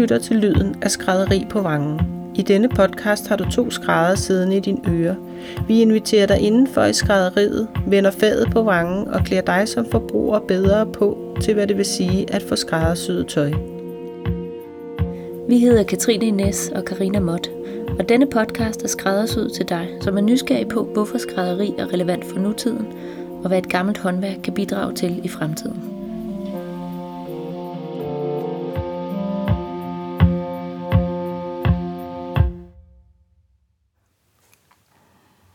lytter til lyden af skrædderi på vangen. I denne podcast har du to skrædder siddende i din øre. Vi inviterer dig indenfor i skrædderiet, vender fadet på vangen og klæder dig som forbruger bedre på til, hvad det vil sige at få skræddersyet tøj. Vi hedder Katrine Ines og Karina Mott, og denne podcast er skræddersyet til dig, som er nysgerrig på, hvorfor skrædderi er relevant for nutiden, og hvad et gammelt håndværk kan bidrage til i fremtiden.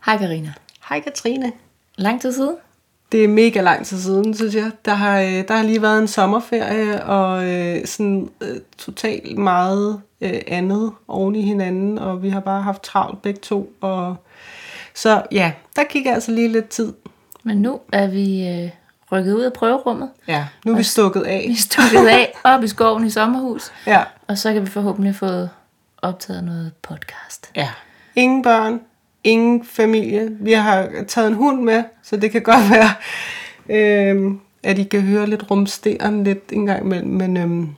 Hej Karina. Hej Katrine. Lang tid siden? Det er mega lang tid siden, synes jeg. Der har, øh, der har lige været en sommerferie, og øh, sådan øh, totalt meget øh, andet oven i hinanden, og vi har bare haft travlt begge to. Og, så ja, der gik altså lige lidt tid. Men nu er vi øh, rykket ud af prøverummet. Ja, nu er vi stukket af. Vi er stukket af op i skoven i sommerhus. Ja. Og så kan vi forhåbentlig få optaget noget podcast. Ja. Ingen børn, ingen familie. Vi har taget en hund med, så det kan godt være, øh, at I kan høre lidt rumsteren lidt en gang imellem, men øh,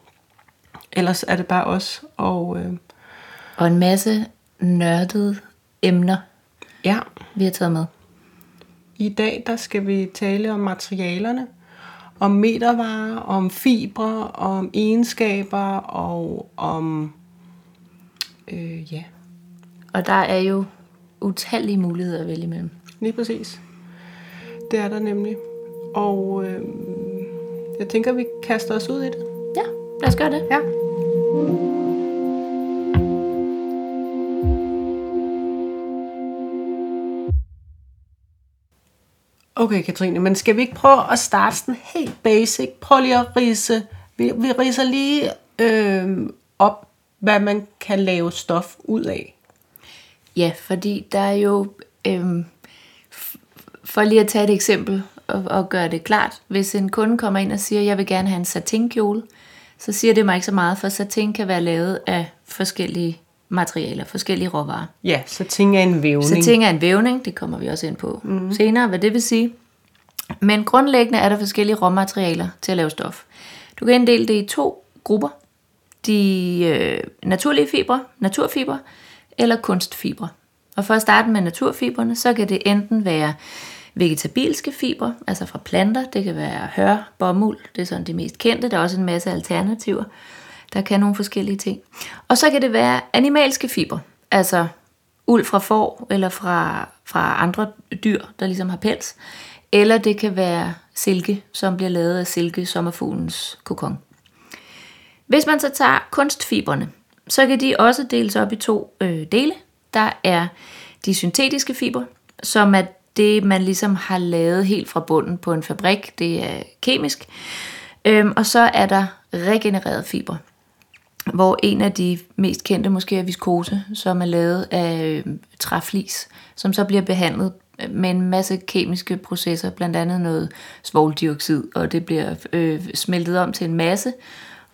ellers er det bare os. Og, øh, Og en masse nørdede emner, ja, vi har taget med. i dag der skal vi tale om materialerne, om metervarer, om fibre, om egenskaber og om, øh, ja, Og der er jo utallige muligheder at vælge imellem. Lige præcis. Det er der nemlig. Og øh, jeg tænker, vi kaster os ud i det. Ja, lad os gøre det. Ja. Okay, Katrine, men skal vi ikke prøve at starte sådan helt basic? Prøv lige at rise. Vi, vi riser lige øh, op, hvad man kan lave stof ud af. Ja, fordi der er jo, øhm, for lige at tage et eksempel og, og gøre det klart, hvis en kunde kommer ind og siger, jeg vil gerne have en satinkjole, så siger det mig ikke så meget, for satin kan være lavet af forskellige materialer, forskellige råvarer. Ja, så ting er en vævning. Satin er en vævning, det kommer vi også ind på mm. senere, hvad det vil sige. Men grundlæggende er der forskellige råmaterialer til at lave stof. Du kan inddele det i to grupper. De øh, naturlige fibre, naturfibre, eller kunstfibre. Og for at starte med naturfibrene, så kan det enten være vegetabilske fibre, altså fra planter. Det kan være hør, bomuld, det er sådan de mest kendte. Der er også en masse alternativer. Der kan nogle forskellige ting. Og så kan det være animalske fibre, altså uld fra får eller fra, fra andre dyr, der ligesom har pels. Eller det kan være silke, som bliver lavet af silke, sommerfuglens kokon. Hvis man så tager kunstfibrene, så kan de også deles op i to øh, dele. Der er de syntetiske fibre, som er det, man ligesom har lavet helt fra bunden på en fabrik. Det er kemisk. Øhm, og så er der regenererede fiber, hvor en af de mest kendte måske er viskose, som er lavet af øh, træflis, som så bliver behandlet med en masse kemiske processer, blandt andet noget svovldioxid, og det bliver øh, smeltet om til en masse,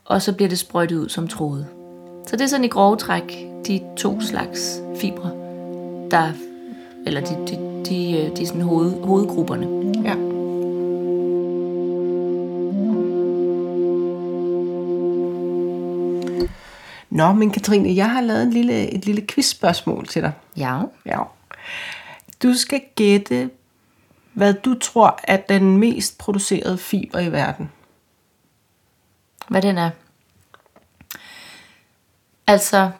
og så bliver det sprøjtet ud som tråde. Så det er sådan i grove træk de to slags fibre, der, eller de, de, de, øh, de sådan hoved, hovedgrupperne. Ja. Nå, men Katrine, jeg har lavet en lille, et lille quizspørgsmål til dig. Ja. Ja. Du skal gætte, hvad du tror er den mest producerede fiber i verden. Hvad den er? Altså,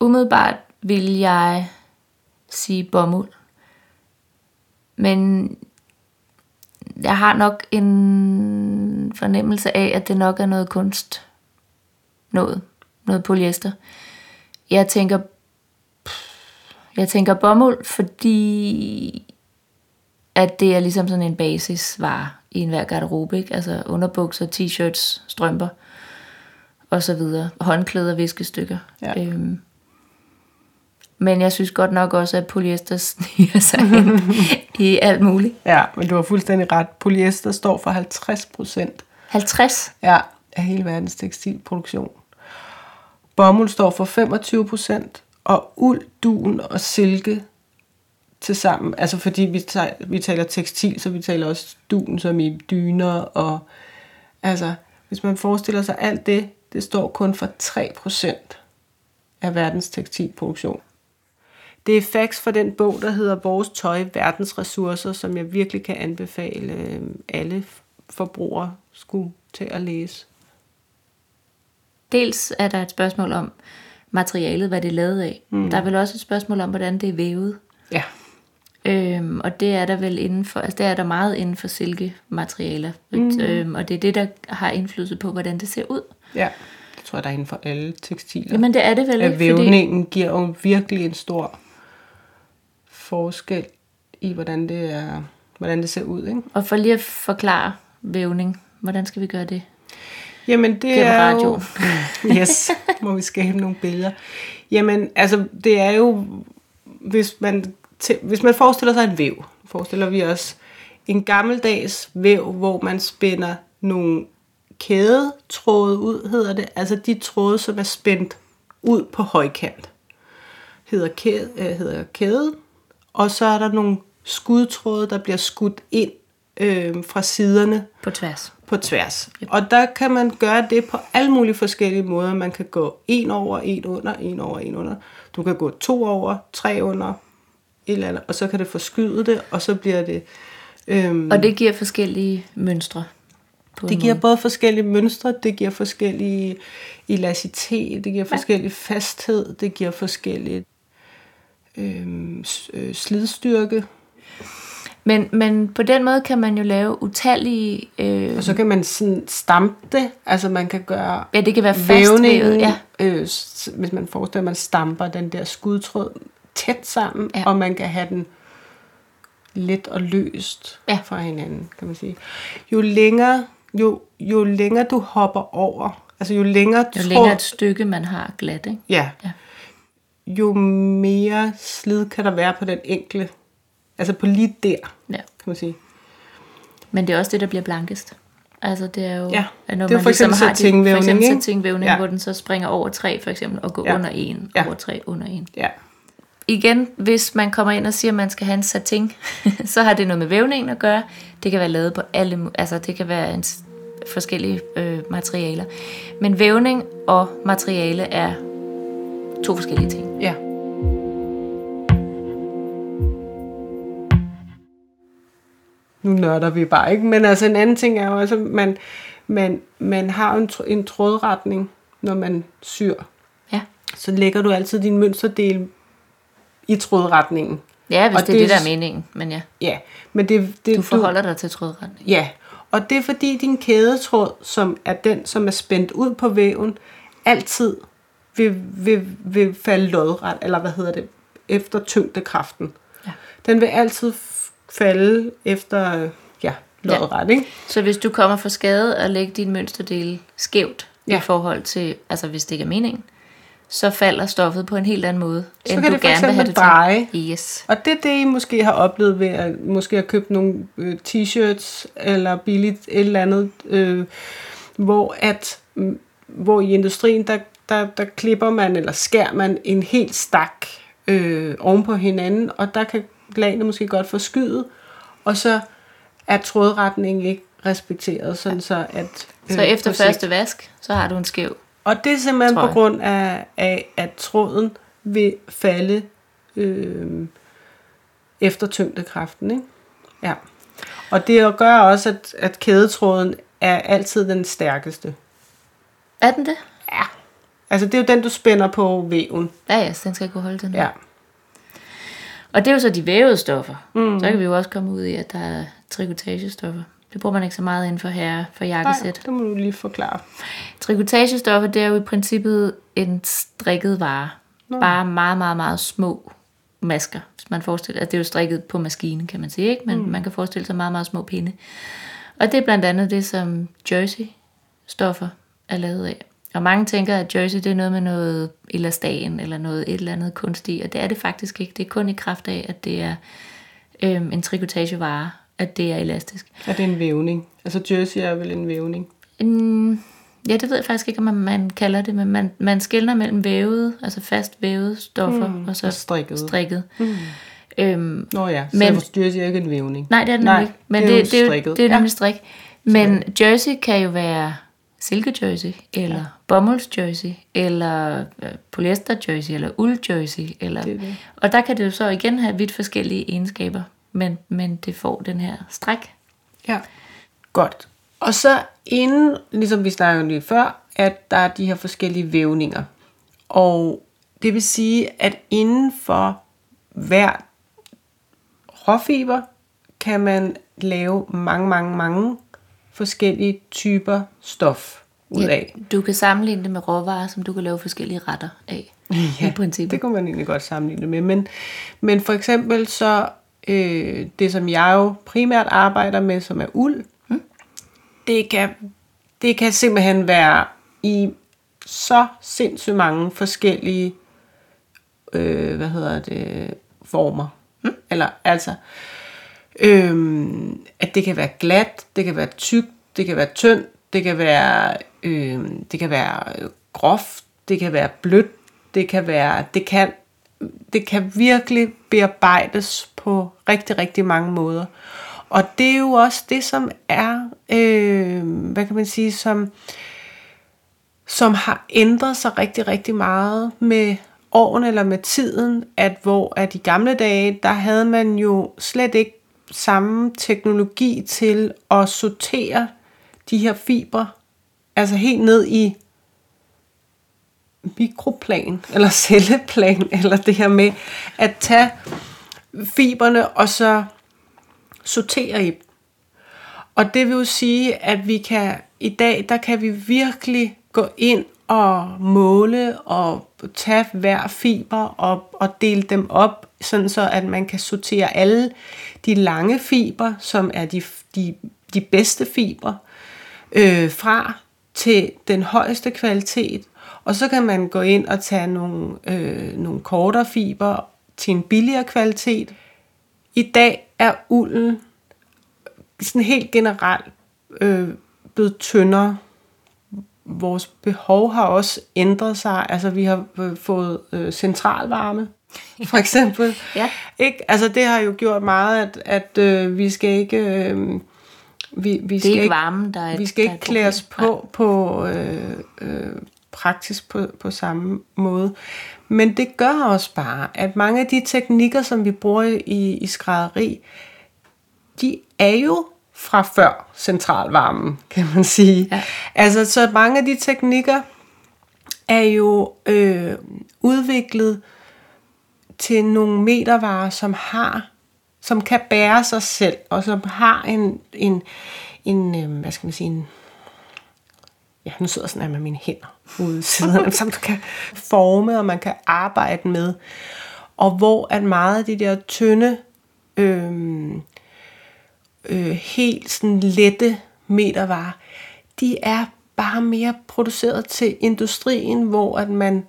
umiddelbart vil jeg sige bomuld. Men jeg har nok en fornemmelse af, at det nok er noget kunst. Noget. Noget polyester. Jeg tænker, jeg tænker bomuld, fordi at det er ligesom sådan en basisvare i enhver garderobe, ikke? Altså underbukser, t-shirts, strømper og så videre. Håndklæder, viskestykker. Ja. Øhm, men jeg synes godt nok også, at polyester sniger sig ind i alt muligt. Ja, men du har fuldstændig ret. Polyester står for 50 procent 50. ja, af hele verdens tekstilproduktion. Bomuld står for 25 procent, og uld, dun og silke til sammen. Altså fordi vi, tager, vi taler tekstil, så vi taler også dun, som i dyner. Og, altså, hvis man forestiller sig alt det, det står kun for 3% af verdens tekstilproduktion. Det er facts for den bog, der hedder Vores Tøj, Verdens Ressourcer, som jeg virkelig kan anbefale øh, alle forbrugere skulle til at læse. Dels er der et spørgsmål om materialet, hvad det er lavet af. Mm. Der er vel også et spørgsmål om, hvordan det er vævet. Ja. Øhm, og det er der vel inden for, altså det er der meget inden for silkematerialer. Mm. Øhm, og det er det, der har indflydelse på, hvordan det ser ud. Ja, det tror jeg, der er inden for alle tekstiler. Jamen det er det vel ikke, fordi... vævningen giver jo virkelig en stor forskel i, hvordan det, er, hvordan det ser ud. Ikke? Og for lige at forklare vævning, hvordan skal vi gøre det? Jamen det Gennem er jo... radioen. yes, må vi skabe nogle billeder. Jamen altså, det er jo... Hvis man, til, hvis man forestiller sig en væv, forestiller vi os en gammeldags væv, hvor man spænder nogle kædetråde ud, hedder det. Altså de tråde, som er spændt ud på højkant, hedder kæde, øh, hedder kæde. Og så er der nogle skudtråde, der bliver skudt ind øh, fra siderne På tværs. på tværs. Yep. Og der kan man gøre det på alle mulige forskellige måder. Man kan gå en over, en under, en over, en under. Du kan gå to over, tre under, et eller andet, og så kan det forskyde det, og så bliver det... Øhm, Og det giver forskellige mønstre. På det giver måde. både forskellige mønstre, det giver forskellige elasticitet, det giver forskellig fasthed, det giver forskellig øhm, øh, slidstyrke. Men, men på den måde kan man jo lave utallige... Øh, Og så kan man sådan stampe det, altså man kan gøre ja, det kan være fastvævet. Ja. øh, hvis man forestiller, at man stamper den der skudtråd tæt sammen, Ja. og man kan have den let og løst Ja. fra hinanden, kan man sige. Jo længere, jo, jo længere du hopper over, altså jo længere Jo tråd, længere et stykke man har glat, ikke? ja, Ja. jo mere slid kan der være på den enkle, altså på lige der, ja. kan man sige. Men det er også det, der bliver blankest. Altså det er jo, Ja, at når det er man for eksempel ligesom har de- satinvævning, for eksempel ikke? satinvævning, Ja. hvor den så springer over tre for eksempel, og går Ja. under en, Ja. over tre, under en. Ja, Igen, hvis man kommer ind og siger, at man skal have en satin, så har det noget med vævningen at gøre. Det kan være lavet på alle, altså det kan være en forskellige øh, materialer. Men vævning og materiale er to forskellige ting. ja. Nu nørder vi bare, ikke? Men altså en anden ting er jo også, at man, man, man har en, tr- en trådretning, når man syr. Ja, Så lægger du altid din mønsterdel i trådretningen. ja hvis Og det er det det, er der er meningen. Men ja, Ja, men det, det du forholder dig til trådretning. Ja, og det er fordi din kædetråd, som er den, som er spændt ud på væven, altid vil, vil, vil falde lodret, eller hvad hedder det, efter tyngdekraften. Ja. Den vil altid falde efter, ja, lodret, ikke? Så hvis du kommer for skade og lægger din mønsterdel skævt ja. Ja. i forhold til, altså hvis det ikke er meningen, så falder stoffet på en helt anden måde, Så end kan du det for gerne vil have det dreje. til. Yes. Og det er det, I måske har oplevet ved at måske have købt nogle øh, t-shirts eller billigt et eller andet, øh, hvor at mm, hvor i industrien, der, der, der klipper man eller skærer man en helt stak øh, oven på hinanden, og der kan lagene måske godt forskyde, og så er trådretningen ikke respekteret, sådan så at... Så efter første vask, så har du en skæv. Og det er simpelthen på grund af, af, at tråden vil falde øh, efter tyngdekraften. Ikke? Ja. Og det gør også, at, at kædetråden er altid den stærkeste. Er den det? Ja. Altså det er jo den, du spænder på væven. Ja, ja, så den skal kunne holde den. Ja. Og det er jo så de vævede stoffer. Mm. Så kan vi jo også komme ud i, at der er trikotagestoffer. Det bruger man ikke så meget inden for her for Nej, jakkesæt. det må du lige forklare. Trikotagestoffer, det er jo i princippet en strikket vare. Nå. Bare meget, meget, meget små masker. Hvis man forestiller at det er jo strikket på maskinen, kan man sige, ikke? Men mm. man kan forestille sig meget, meget små pinde. Og det er blandt andet det, som jersey-stoffer er lavet af. Og mange tænker, at jersey det er noget med noget elastan eller noget et eller andet kunstigt, og det er det faktisk ikke. Det er kun i kraft af, at det er øhm, en trikotagevare, at det er elastisk. Er det en vævning? Altså jersey er vel en vævning? Mm, ja, det ved jeg faktisk ikke, om man, man kalder det, men man, man skældner mellem vævede, altså fast vævede stoffer, mm, og så og strikket. strikket. Mm. Øhm, Nå ja, så Men- jersey er ikke en vævning. nej, det er den Nej, nemlig ikke. Men det det, er det, det, er det er jo Ja. nemlig strik. Men jersey kan jo være silkejersey, eller ja. bomuldsjersey, eller øh, polyesterjersey, eller uldjersey. Eller, Det det. Og der kan det jo så igen have vidt forskellige egenskaber, men, men det får den her stræk. Ja. Godt. Og så inden, ligesom vi snakkede om lige før, at der er de her forskellige vævninger. Og det vil sige, at inden for hver råfiber kan man lave mange, mange, mange forskellige typer stof ud af. du kan sammenligne det med råvarer, som du kan lave forskellige retter af. I princippet. det kunne man egentlig godt sammenligne det med. Men, men for eksempel så, øh, det som jeg jo primært arbejder med, som er uld, mm. det, kan, det kan simpelthen være i så sindssygt mange forskellige, øh, hvad hedder det, former. Mm. Eller altså, øh, at det kan være glat, det kan være tykt, det kan være tyndt, det kan være, øh, det kan være groft, det kan være blødt, det kan være, det kan, det kan virkelig bearbejdes på rigtig, rigtig mange måder. Og det er jo også det, som er, øh, hvad kan man sige, som, som har ændret sig rigtig, rigtig meget med årene eller med tiden, at hvor at i gamle dage, der havde man jo slet ikke samme teknologi til at sortere de her fibre, altså helt ned i mikroplan, eller celleplan, eller det her med at tage fiberne og så sortere i dem. Og det vil jo sige, at vi kan i dag, der kan vi virkelig gå ind og måle og tage hver fiber og, og dele dem op, sådan så at man kan sortere alle de lange fiber, som er de, de, de bedste fiber, øh, fra til den højeste kvalitet. Og så kan man gå ind og tage nogle, øh, nogle kortere fiber til en billigere kvalitet. I dag er ulden sådan helt generelt øh, blevet tyndere. Vores behov har også ændret sig. Altså vi har øh, fået øh, centralvarme, for eksempel. Ja. Ikke? Altså det har jo gjort meget, at, at øh, vi skal ikke... Øh, vi, vi skal ikke varmen, der er Vi skal er ikke klæde os på, på øh, øh, praktisk på, på samme måde. Men det gør også bare, at mange af de teknikker, som vi bruger i, i skrædderi, de er jo fra før centralvarmen, kan man sige. Ja. Altså, så mange af de teknikker er jo øh, udviklet til nogle metervarer, som har, som kan bære sig selv, og som har en, en, en øh, hvad skal man sige, en, ja, nu sidder jeg sådan her med mine hænder ude som du kan forme, og man kan arbejde med. Og hvor at meget af de der tynde, øh, øh, helt sådan lette metervarer, de er bare mere produceret til industrien, hvor at man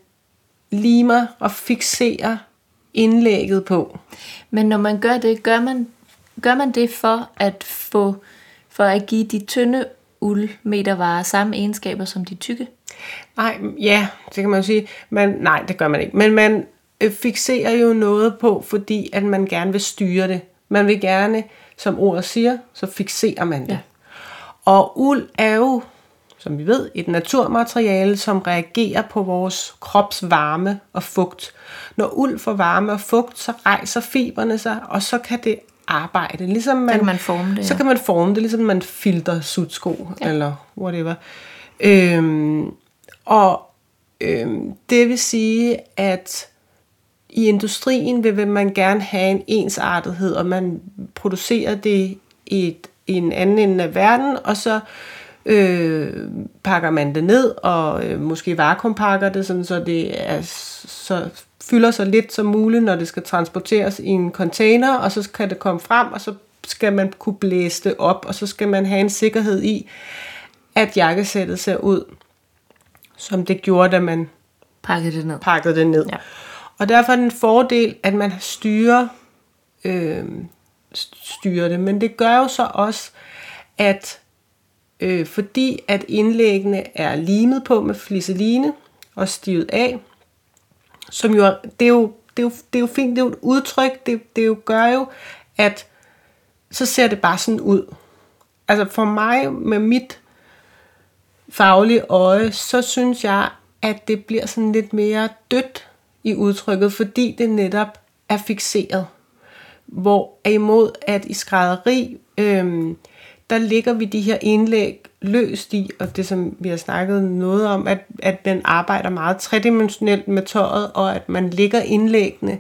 limer og fixerer indlægget på. Men når man gør det, gør man, gør man det for at få for at give de tynde uldmetervarer samme egenskaber som de tykke? Nej, ja, det kan man jo sige. Men nej, det gør man ikke. Men man øh, fixerer jo noget på, fordi at man gerne vil styre det. Man vil gerne, som ordet siger, så fixerer man det. Ja. Og uld er jo, som vi ved, et naturmateriale, som reagerer på vores krops varme og fugt. Når uld får varme og fugt, så rejser fiberne sig, og så kan det arbejde. Ligesom man, kan man forme det, Så ja. kan man forme det, ligesom man filter sutsko, ja. eller whatever. Øhm, og øhm, det vil sige, at i industrien vil, man gerne have en ensartethed, og man producerer det i, et, i en anden ende af verden, og så øh, pakker man det ned, og øh, måske vakuumpakker det, sådan, så det er, så fylder så lidt som muligt, når det skal transporteres i en container, og så kan det komme frem, og så skal man kunne blæse det op, og så skal man have en sikkerhed i, at jakkesættet ser ud, som det gjorde, da man Pakke det ned. pakket det ned. Ja. Og derfor er det en fordel, at man styrer, øh, styrer det. Men det gør jo så også, at øh, fordi at indlæggene er limet på med fliseline og stivet af, som jo, er- det er jo, det er jo, det er jo fint, det er jo et udtryk, det, det jo gør jo, at så ser det bare sådan ud. Altså for mig med mit faglige øje, så synes jeg, at det bliver sådan lidt mere dødt i udtrykket, fordi det netop er fixeret. Hvor imod at i skrædderi, øhm, der ligger vi de her indlæg løst i, og det som vi har snakket noget om, at, at man arbejder meget tredimensionelt med tøjet, og at man ligger indlæggene,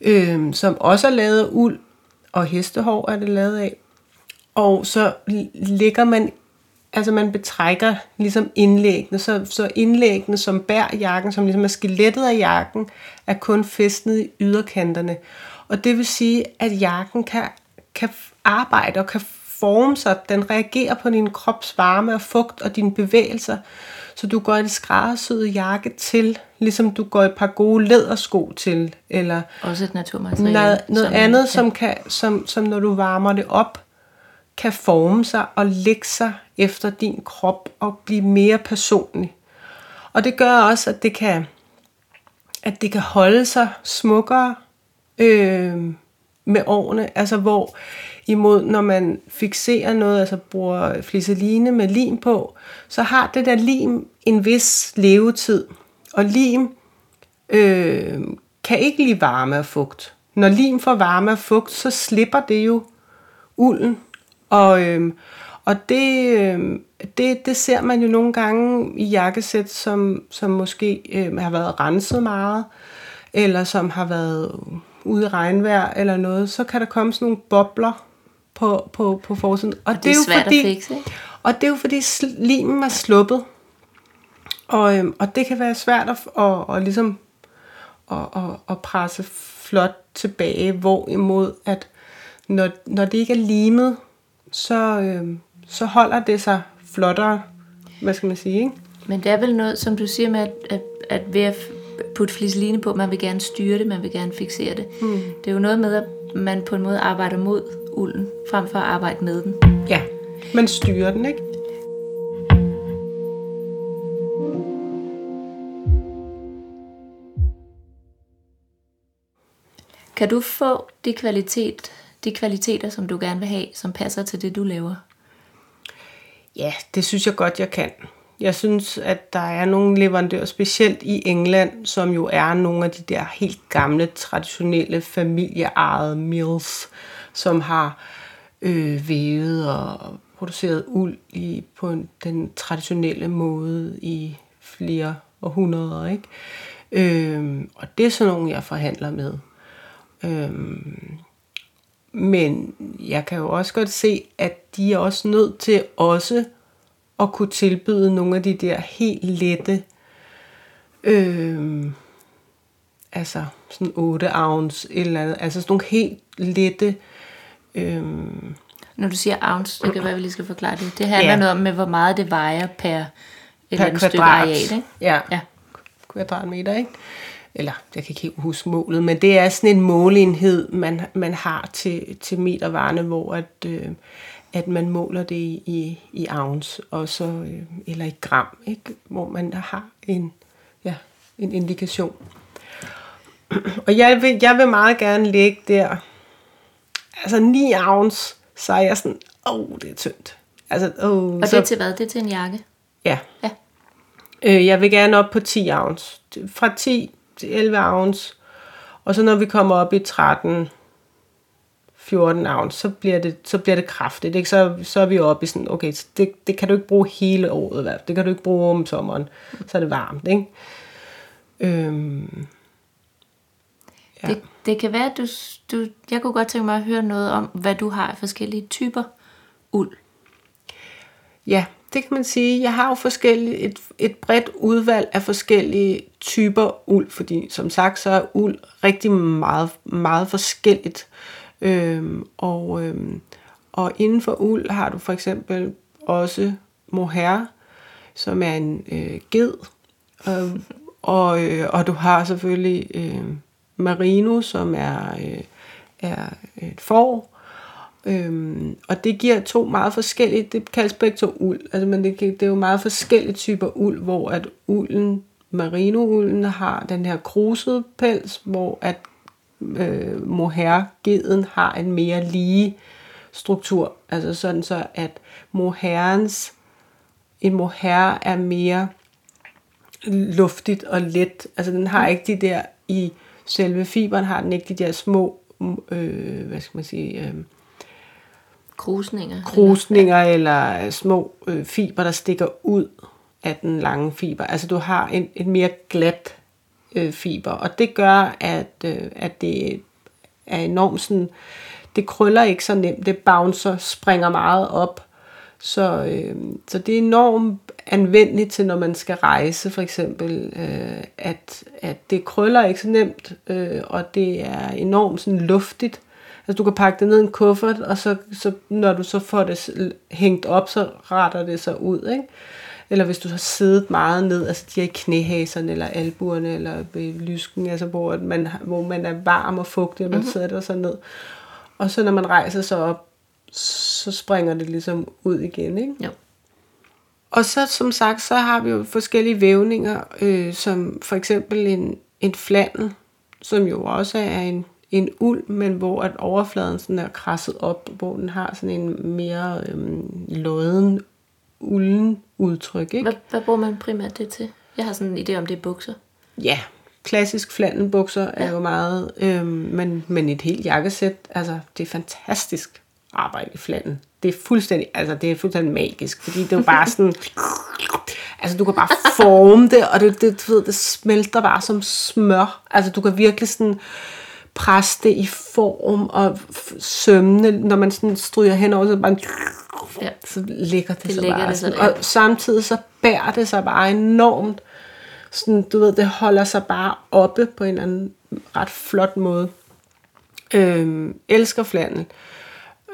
øhm, som også er lavet af uld, og hestehår er det lavet af. Og så ligger man, altså man betrækker ligesom indlæggene, så, så indlæggene som bærer jakken, som ligesom er skelettet af jakken, er kun fæstnet i yderkanterne. Og det vil sige, at jakken kan, kan arbejde og kan forme sig. Den reagerer på din krops varme og fugt og dine bevægelser. Så du går en skræddersyet jakke til, ligesom du går et par gode lædersko til. Eller Også et naturmateriale. noget, noget som- andet, ja. som, kan, som, som når du varmer det op, kan forme sig og lægge sig efter din krop og blive mere personlig. Og det gør også, at det kan, at det kan holde sig smukkere øh, med årene. Altså hvor imod, når man fixerer noget, altså bruger fliseline med lim på, så har det der lim en vis levetid. Og lim øh, kan ikke lide varme og fugt. Når lim får varme og fugt, så slipper det jo ulden. Og, øh, og det, øh, det, det ser man jo nogle gange i jakkesæt, som, som måske øh, har været renset meget, eller som har været ude i regnvejr eller noget, så kan der komme sådan nogle bobler på, på, på forsiden. Og, det er svært at fikse? Og det er jo fordi limen er sluppet. Og, øhm, og det kan være svært at, og, og ligesom at, at, at presse flot tilbage, hvorimod at når, når det ikke er limet, så, øhm, så holder det sig flottere, hvad skal man sige, ikke? Men det er vel noget, som du siger med, at, at, at ved at putte fliseline på, man vil gerne styre det, man vil gerne fixere det. Mm. Det er jo noget med, at man på en måde arbejder mod ulden, frem for at arbejde med den. Ja, man styrer den, ikke? Kan du få de, kvalitet, de kvaliteter, som du gerne vil have, som passer til det, du laver? Ja, det synes jeg godt, jeg kan. Jeg synes, at der er nogle leverandører, specielt i England, som jo er nogle af de der helt gamle, traditionelle familieejede mills, som har øh, vævet og produceret uld i, på den traditionelle måde i flere århundreder. Ikke? Øh, og det er sådan nogle, jeg forhandler med. Øh, men jeg kan jo også godt se, at de er også nødt til også at kunne tilbyde nogle af de der helt lette, øh, altså sådan 8 ounce et eller andet, altså sådan nogle helt lette, øh, Når du siger ounce, det kan være, vi lige skal forklare det. Det handler Ja. noget om, med hvor meget det vejer per et eller per andet stykke kvadrat. areal. Ikke? Ja, Ja. kvadratmeter, ikke? Eller, jeg kan ikke helt huske målet, men det er sådan en måleenhed, man, man har til, til metervarene, hvor at, øh, at man måler det i, i, i ounce, og så, øh, eller i gram, ikke? hvor man har en, ja, en indikation. Og jeg vil, jeg vil meget gerne lægge der, altså 9 ounce, så er jeg sådan, åh, oh, det er tyndt. Altså, oh, Og så, det er til hvad? Det er til en jakke? Ja. Ja. Øh, jeg vil gerne op på 10 ounce. Fra 10 til 11 ounce. Og så når vi kommer op i 13, 14 ounce, så bliver det, så bliver det kraftigt. Ikke? Så, så er vi oppe i sådan, okay, så det, det kan du ikke bruge hele året. Hvad? Det kan du ikke bruge om sommeren. Så er det varmt. Ikke? Øhm, ja. Det, det kan være, at du, du... Jeg kunne godt tænke mig at høre noget om, hvad du har af forskellige typer uld. Ja, det kan man sige. Jeg har jo forskellige, et, et bredt udvalg af forskellige typer uld, fordi som sagt, så er uld rigtig meget, meget forskelligt. Øhm, og, øhm, og inden for uld har du for eksempel også mohair, som er en øh, ged, øh, og, øh, og du har selvfølgelig øh, merino, som er, øh, er et får, Øhm, og det giver to meget forskellige, det kaldes begge to uld, altså, men det, det er jo meget forskellige typer uld, hvor at ulden, merino-ulden har den her krusede pels, hvor at øh, mohair-geden har en mere lige struktur, altså sådan så, at mohairens en mohair er mere luftigt og let. Altså den har ikke de der, i selve fiberen har den ikke de der små, øh, hvad skal man sige, øh, Krusninger. krusninger eller, eller øh, små øh, fiber, der stikker ud af den lange fiber. Altså du har en, en mere glat øh, fiber, og det gør, at, øh, at det er enormt sådan, det krøller ikke så nemt, det bouncer, springer meget op, så, øh, så det er enormt anvendeligt til, når man skal rejse, for eksempel, øh, at, at det krøller ikke så nemt, øh, og det er enormt sådan luftigt. Altså du kan pakke det ned i en kuffert, og så, så når du så får det hængt op, så retter det sig ud, ikke? Eller hvis du har siddet meget ned, altså de her knæhaserne, eller albuerne, eller lysken, altså hvor man, hvor man er varm og fugtig, og man mm-hmm. sidder der så ned. Og så når man rejser sig op, så springer det ligesom ud igen, ikke? Jo. Og så som sagt, så har vi jo forskellige vævninger, øh, som for eksempel en, en flandel, som jo også er en, en uld, men hvor at overfladen sådan er krasset op, hvor den har sådan en mere øh, lodden, ulden udtryk. Ikke? Hvad, hvad bruger man primært det til? Jeg har sådan en idé om, det er bukser. Ja, klassisk flandelbukser er jo meget, øh, men, men et helt jakkesæt, altså det er fantastisk arbejde i flandel. Det er fuldstændig, altså det er fuldstændig magisk, fordi det er jo bare sådan, altså du kan bare forme det, og det, det, du ved, det smelter bare som smør. Altså du kan virkelig sådan presse det i form og sømne, når man sådan stryger henover, så bare Ja. så ligger det, Det så lægger bare. det sig, sådan. ja. og samtidig så bærer det sig bare enormt. Sådan, du ved, det holder sig bare oppe på en eller anden ret flot måde. Øhm, elsker flandel.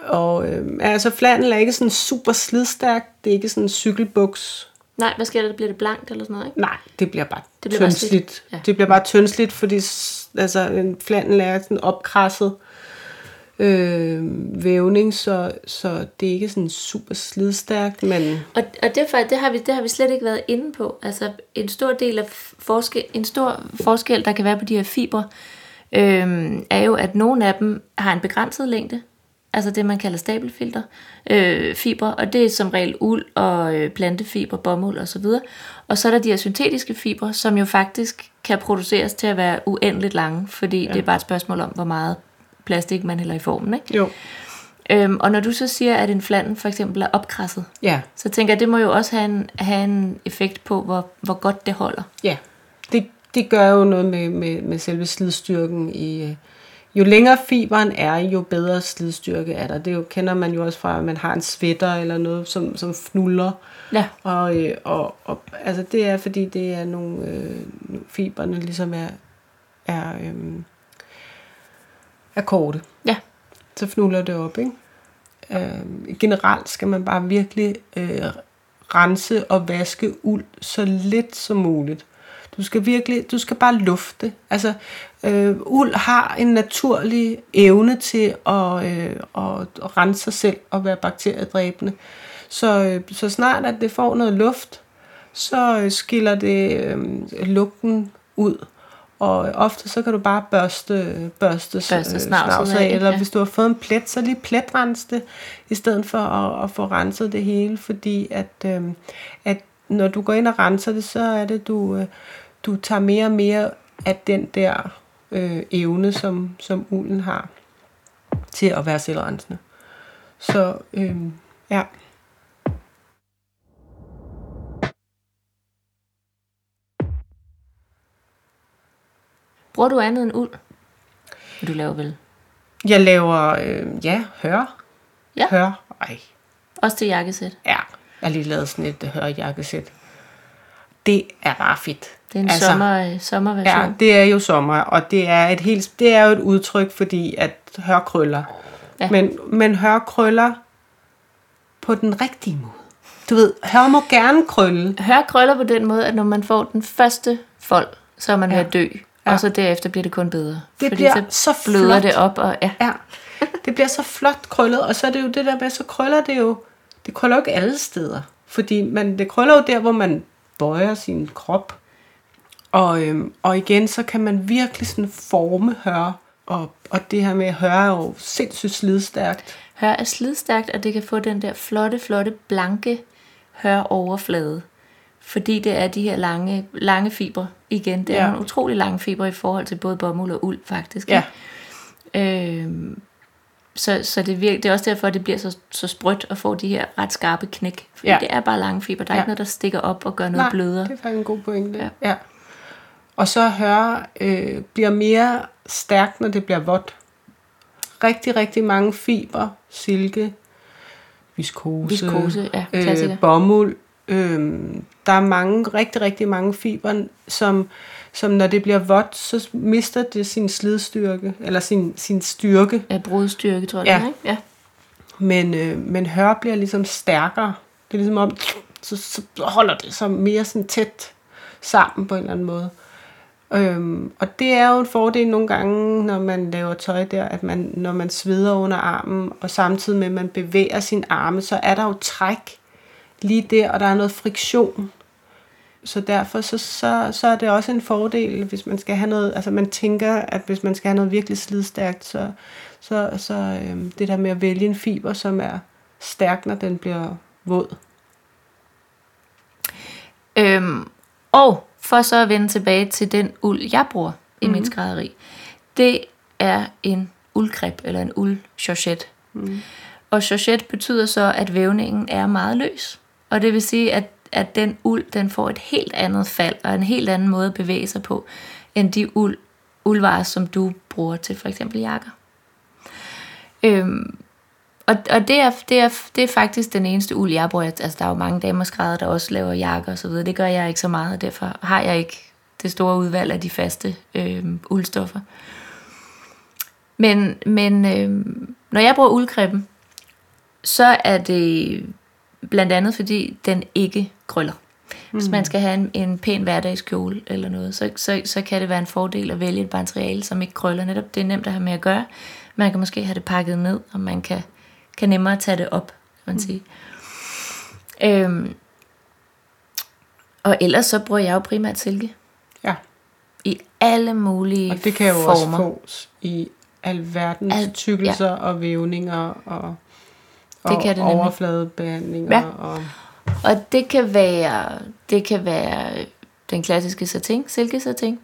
Og øhm, altså flandel er ikke sådan super slidstærk. Det er ikke sådan en cykelbuks. Nej, hvad sker der? Bliver det blankt eller sådan noget, ikke? Nej, det bliver bare Det bliver bare tyndslidt. slidt. Ja. Det bliver bare tyndslidt, fordi altså, en flandel er sådan opkrasset øh, vævning, så, så det er ikke sådan super slidstærkt, men Og, og det, er faktisk, det, har vi, det har vi slet ikke været inde på. Altså en stor del af forskel, en stor forskel, der kan være på de her fibre, øhm, er jo, at nogle af dem har en begrænset længde. Altså det, man kalder stabelfilter, øh, fibre, og det er som regel uld og øh, plantefiber, bomuld og så videre. Og så er der de her syntetiske fibre, som jo faktisk kan produceres til at være uendeligt lange, fordi ja. det er bare et spørgsmål om, hvor meget plastik man hælder i formen. Ikke? jo, Øhm, og når du så siger, at en flandel for eksempel er opkrasset, ja, så tænker jeg, det må jo også have en, have en effekt på, hvor, hvor godt det holder. ja. Det, det gør jo noget med, med, med selve slidstyrken i... Jo længere fiberen er, jo bedre slidstyrke er der. Det jo, kender man jo også fra, at man har en sweater eller noget, som, som fnuller. Ja. Og, øh, og, og altså det er, fordi det er nogle øh, fiberne ligesom er, er, øh, er korte. Ja. så fnuller det op. Ikke? Øh, generelt skal man bare virkelig øh, rense og vaske uld så lidt som muligt. Du skal virkelig, du skal bare lufte. Altså, øh, uld har en naturlig evne til at, øh, at, at rense sig selv og være bakteriedræbende. Så, øh, så snart at det får noget luft, så øh, skiller det øh, lugten ud. Og ofte så kan du bare børste, børste, Børste øh, snavset af, eller ja. hvis du har fået en plet, så lige pletrense det, i stedet for at, at få renset det hele, fordi at, øh, at når du går ind og renser det, så er det, du, øh, du tager mere og mere af den der øh, evne, som, som ulden har til at være selvrensende. Så øh, ja. Bruger du andet end uld? Du laver vel Jeg laver, øh, ja, hør. Ja. Hør. Ej, også til jakkesæt. ja. Jeg har lige lavet sådan et øh, hørjakkesæt. Det er bare fedt. Det er en altså, sommer, sommerversion. Ja, det er jo sommer, og det er, et helt, det er jo et udtryk, fordi at hør krøller. Ja. Men, men hør krøller på den rigtige måde. Du ved, hør må gerne krølle. Hør krøller på den måde, at når man får den første fold, så er man ja. ved at dø. Ja. Og så derefter bliver det kun bedre. Det Fordi bliver så bløder flot. det op, og ja. Ja, det bliver så flot krøllet, og så er det jo det der med, så krøller det jo, det krøller jo ikke alle steder. Fordi man, det krøller jo der, hvor man bøjer sin krop. Og, øhm, og igen, så kan man virkelig sådan forme høre. Og, og det her med høre er jo sindssygt slidstærkt. Hør er slidstærkt, og det kan få den der flotte, flotte, blanke hør overflade. Fordi det er de her lange, lange fibre igen. Det er Ja. nogle utrolig lange fibre i forhold til både bomuld og uld, faktisk. Ja. Øhm, så, så det, virker, det er også derfor, at det bliver så, så sprødt og får de her ret skarpe knæk. Fordi Ja. det er bare lange fibre. Der er Ja. ikke noget, der stikker op og gør noget Nej, blødere. det er faktisk en god pointe. Ja. Ja. Og så høre øh, bliver mere stærkt, når det bliver vådt. Rigtig, rigtig mange fibre, silke, viskose, Viskose, ja, klassiker. øh, bomuld. Øh, der er mange, rigtig, rigtig mange fibre, som, som når det bliver vådt, så mister det sin slidstyrke, eller sin, sin styrke. Ja, brudstyrke, tror jeg. Ja. Ikke? ja. Men, øh, men hør bliver ligesom stærkere. Det er ligesom om, så, så holder det sig mere sådan tæt sammen på en eller anden måde. Øhm, og det er jo en fordel nogle gange, når man laver tøj der, at man, når man sveder under armen, og samtidig med, at man bevæger sin arme, så er der jo træk lige der, og der er noget friktion. Så derfor så, så, så er det også en fordel, hvis man skal have noget, altså man tænker, at hvis man skal have noget virkelig slidstærkt, så, så, så øhm, det der med at vælge en fiber, som er stærk, når den bliver våd. Øhm, og for så at vende tilbage til den uld, jeg bruger i mm. mit skrædderi, det er en uldkreb eller en uldchauchet. Mm. Og chauchet betyder så, at vævningen er meget løs. Og det vil sige, at, at den uld, den får et helt andet fald og en helt anden måde at bevæge sig på, end de uld, uldvarer, som du bruger til for eksempel jakker. Øhm, og, og det, er, det, er, det er faktisk den eneste uld, jeg bruger. Altså, der er jo mange damerskrædder, der også laver jakker osv. så. Det gør jeg ikke så meget, og derfor har jeg ikke det store udvalg af de faste øh, uldstoffer. Men, men øh, når jeg bruger uldkreppen, så er det blandt andet, fordi den ikke krøller. Hvis man skal have en, en pæn hverdagskjole eller noget, så, så, så kan det være en fordel at vælge et materiale, som ikke krøller. Netop det er nemt at have med at gøre. Man kan måske have det pakket ned, og man kan, kan nemmere tage det op, kan man sige. Øhm, og ellers så bruger jeg jo primært silke. Ja, I alle mulige og det kan jo former. også fås i alverdens Al- tykkelser ja. og vævninger og, og Det kan det overfladebehandlinger. Ja. Og, Og det kan være, det kan være den klassiske satin, silkesatin.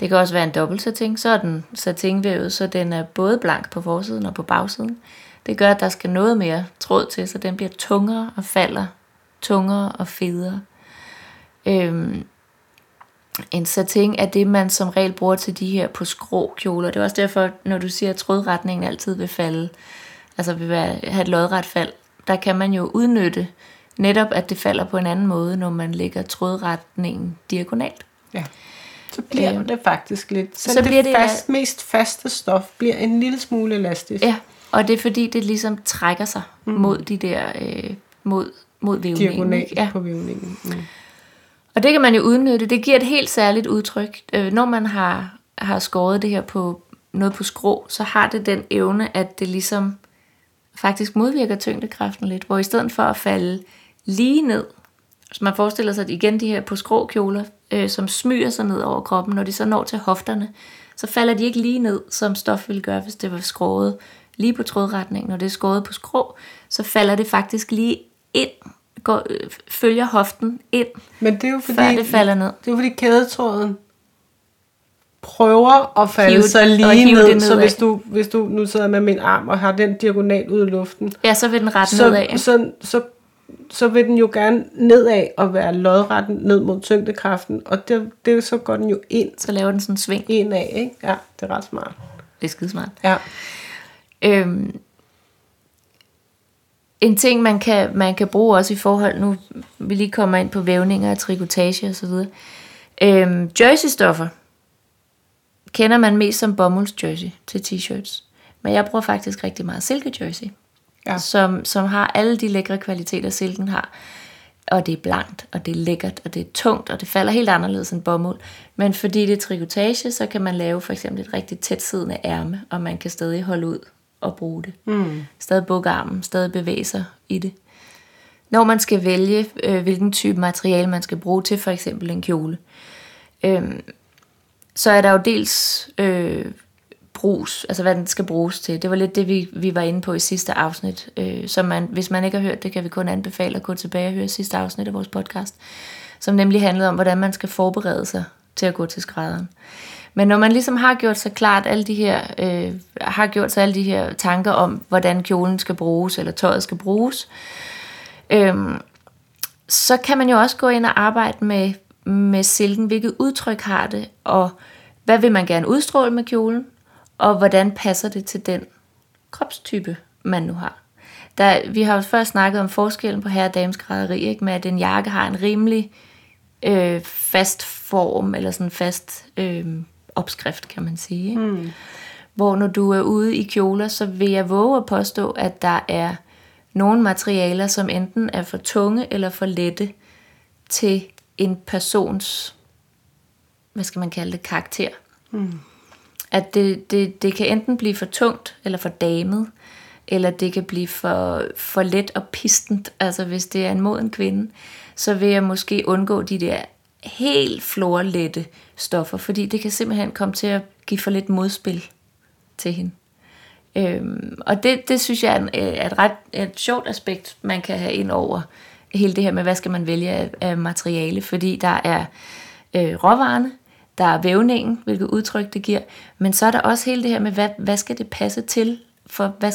Det kan også være en dobbelt satin. Så er den satinvævet, så den er både blank på forsiden og på bagsiden. Det gør, at der skal noget mere tråd til, så den bliver tungere og falder tungere og federe. Øhm, en satin er det, man som regel bruger til de her på skrå kjoler. Det er også derfor, når du siger, at trådretningen altid vil falde, altså vil være, have et lodret fald, der kan man jo udnytte netop, at det falder på en anden måde, når man lægger trådretningen diagonalt. ja. Så bliver Øhm, det faktisk lidt... Så, så det, bliver det det- fast, mest faste stof bliver en lille smule elastisk. Ja, og det er fordi, det ligesom trækker sig mm. mod de der, øh, mod, mod vævningen. Diagonalt? Ja. på vævningen. Mm. Og det kan man jo udnytte. Det giver et helt særligt udtryk. Øh, når man har, har skåret det her på noget på skrå, så har det den evne, at det ligesom faktisk modvirker tyngdekraften lidt. Hvor i stedet for at falde lige ned, så man forestiller sig at igen de her på skrå kjoler, øh, som smyger sig ned over kroppen, når de så når til hofterne, så falder de ikke lige ned, som stof ville gøre, hvis det var skåret lige på trådretningen. Når det er skåret på skrå, så falder det faktisk lige ind, går, øh, følger hoften ind, Men det er jo fordi, før det falder ned. Det er jo fordi kædetråden prøver at falde Hive- sig lige ned, så hvis du, hvis du nu sidder med min arm og har den diagonal ud i luften, Ja, så vil den ret så, nedad. så, så, så vil den jo gerne nedad og være lodret ned mod tyngdekraften, og det, det, så går den jo ind, Så laver den sådan en sving. indad, ikke? Ja, det er ret smart. Det er skidesmart. Ja. Øhm, en ting, man kan, man kan bruge også i forhold, nu vi lige kommer ind på vævninger og trikotage og så videre. Øhm, jersey-stoffer kender man mest som bomulds-jersey til t-shirts. Men jeg bruger faktisk rigtig meget silke-jersey, Ja. som, som har alle de lækre kvaliteter, silken har. Og det er blankt, og det er lækkert, og det er tungt, og det falder helt anderledes end bomuld. Men fordi det er trikotage, så kan man lave for eksempel et rigtig tæt siddende ærme, og man kan stadig holde ud og bruge det. Mm. Stadig bukke armen, stadig bevæge sig i det. Når man skal vælge, øh, hvilken type materiale man skal bruge til for eksempel en kjole, øh, så er der jo dels øh, brus, altså hvad den skal bruges til. Det var lidt det, vi, vi var inde på i sidste afsnit. Øh, så man, hvis man ikke har hørt det, kan vi kun anbefale at gå tilbage og høre sidste afsnit af vores podcast. Som nemlig handlede om, hvordan man skal forberede sig til at gå til skrædderen. Men når man ligesom har gjort sig klart alle de her, øh, har gjort sig alle de her tanker om, hvordan kjolen skal bruges, eller tøjet skal bruges, øh, så kan man jo også gå ind og arbejde med, med silken, hvilket udtryk har det, og hvad vil man gerne udstråle med kjolen, og hvordan passer det til den kropstype, man nu har. Der, vi har jo før snakket om forskellen på herre- og dameskrædderi, ikke? med at en jakke har en rimelig øh, fast form, eller sådan fast øh, opskrift, kan man sige. Ikke? Mm. Hvor når du er ude i kjoler, så vil jeg våge at påstå, at der er nogle materialer, som enten er for tunge eller for lette til en persons, hvad skal man kalde det, karakter. Mm. At det, det, det kan enten blive for tungt eller for damet, eller det kan blive for, for let og pistent. Altså hvis det er en moden kvinde, så vil jeg måske undgå de der helt florlette stoffer, fordi det kan simpelthen komme til at give for lidt modspil til hende. Øhm, og det, det synes jeg er, en, er et ret et sjovt aspekt, man kan have ind over hele det her med, hvad skal man vælge af, af materiale, fordi der er øh, råvarerne, der er vævningen, hvilket udtryk det giver, men så er der også hele det her med, hvad, hvad skal det passe til, for hvad,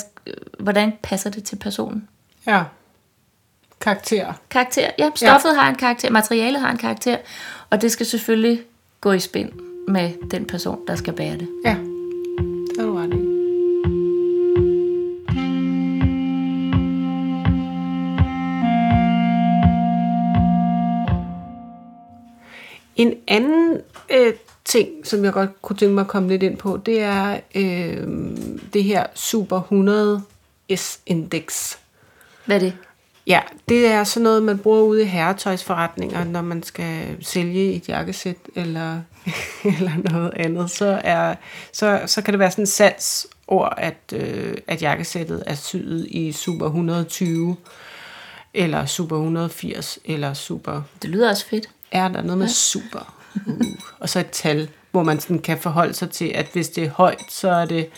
hvordan passer det til personen? Ja. Karakter. Karakter, ja. Stoffet ja. har en karakter, materialet har en karakter, og det skal selvfølgelig gå i spænd med den person, der skal bære det. Ja, En anden øh, ting, som jeg godt kunne tænke mig at komme lidt ind på, det er øh, det her Super 100 S-indeks. Hvad er det? Ja, det er sådan noget, man bruger ude i herretøjsforretninger, når man skal sælge et jakkesæt eller, eller noget andet. Så, er, så, så kan det være sådan et salgsord, at, øh, at jakkesættet er syet i Super 120, eller Super 180, eller Super... Det lyder også fedt. Er der noget med super? Uh. Og så et tal, hvor man sådan kan forholde sig til, at hvis det er højt, så er det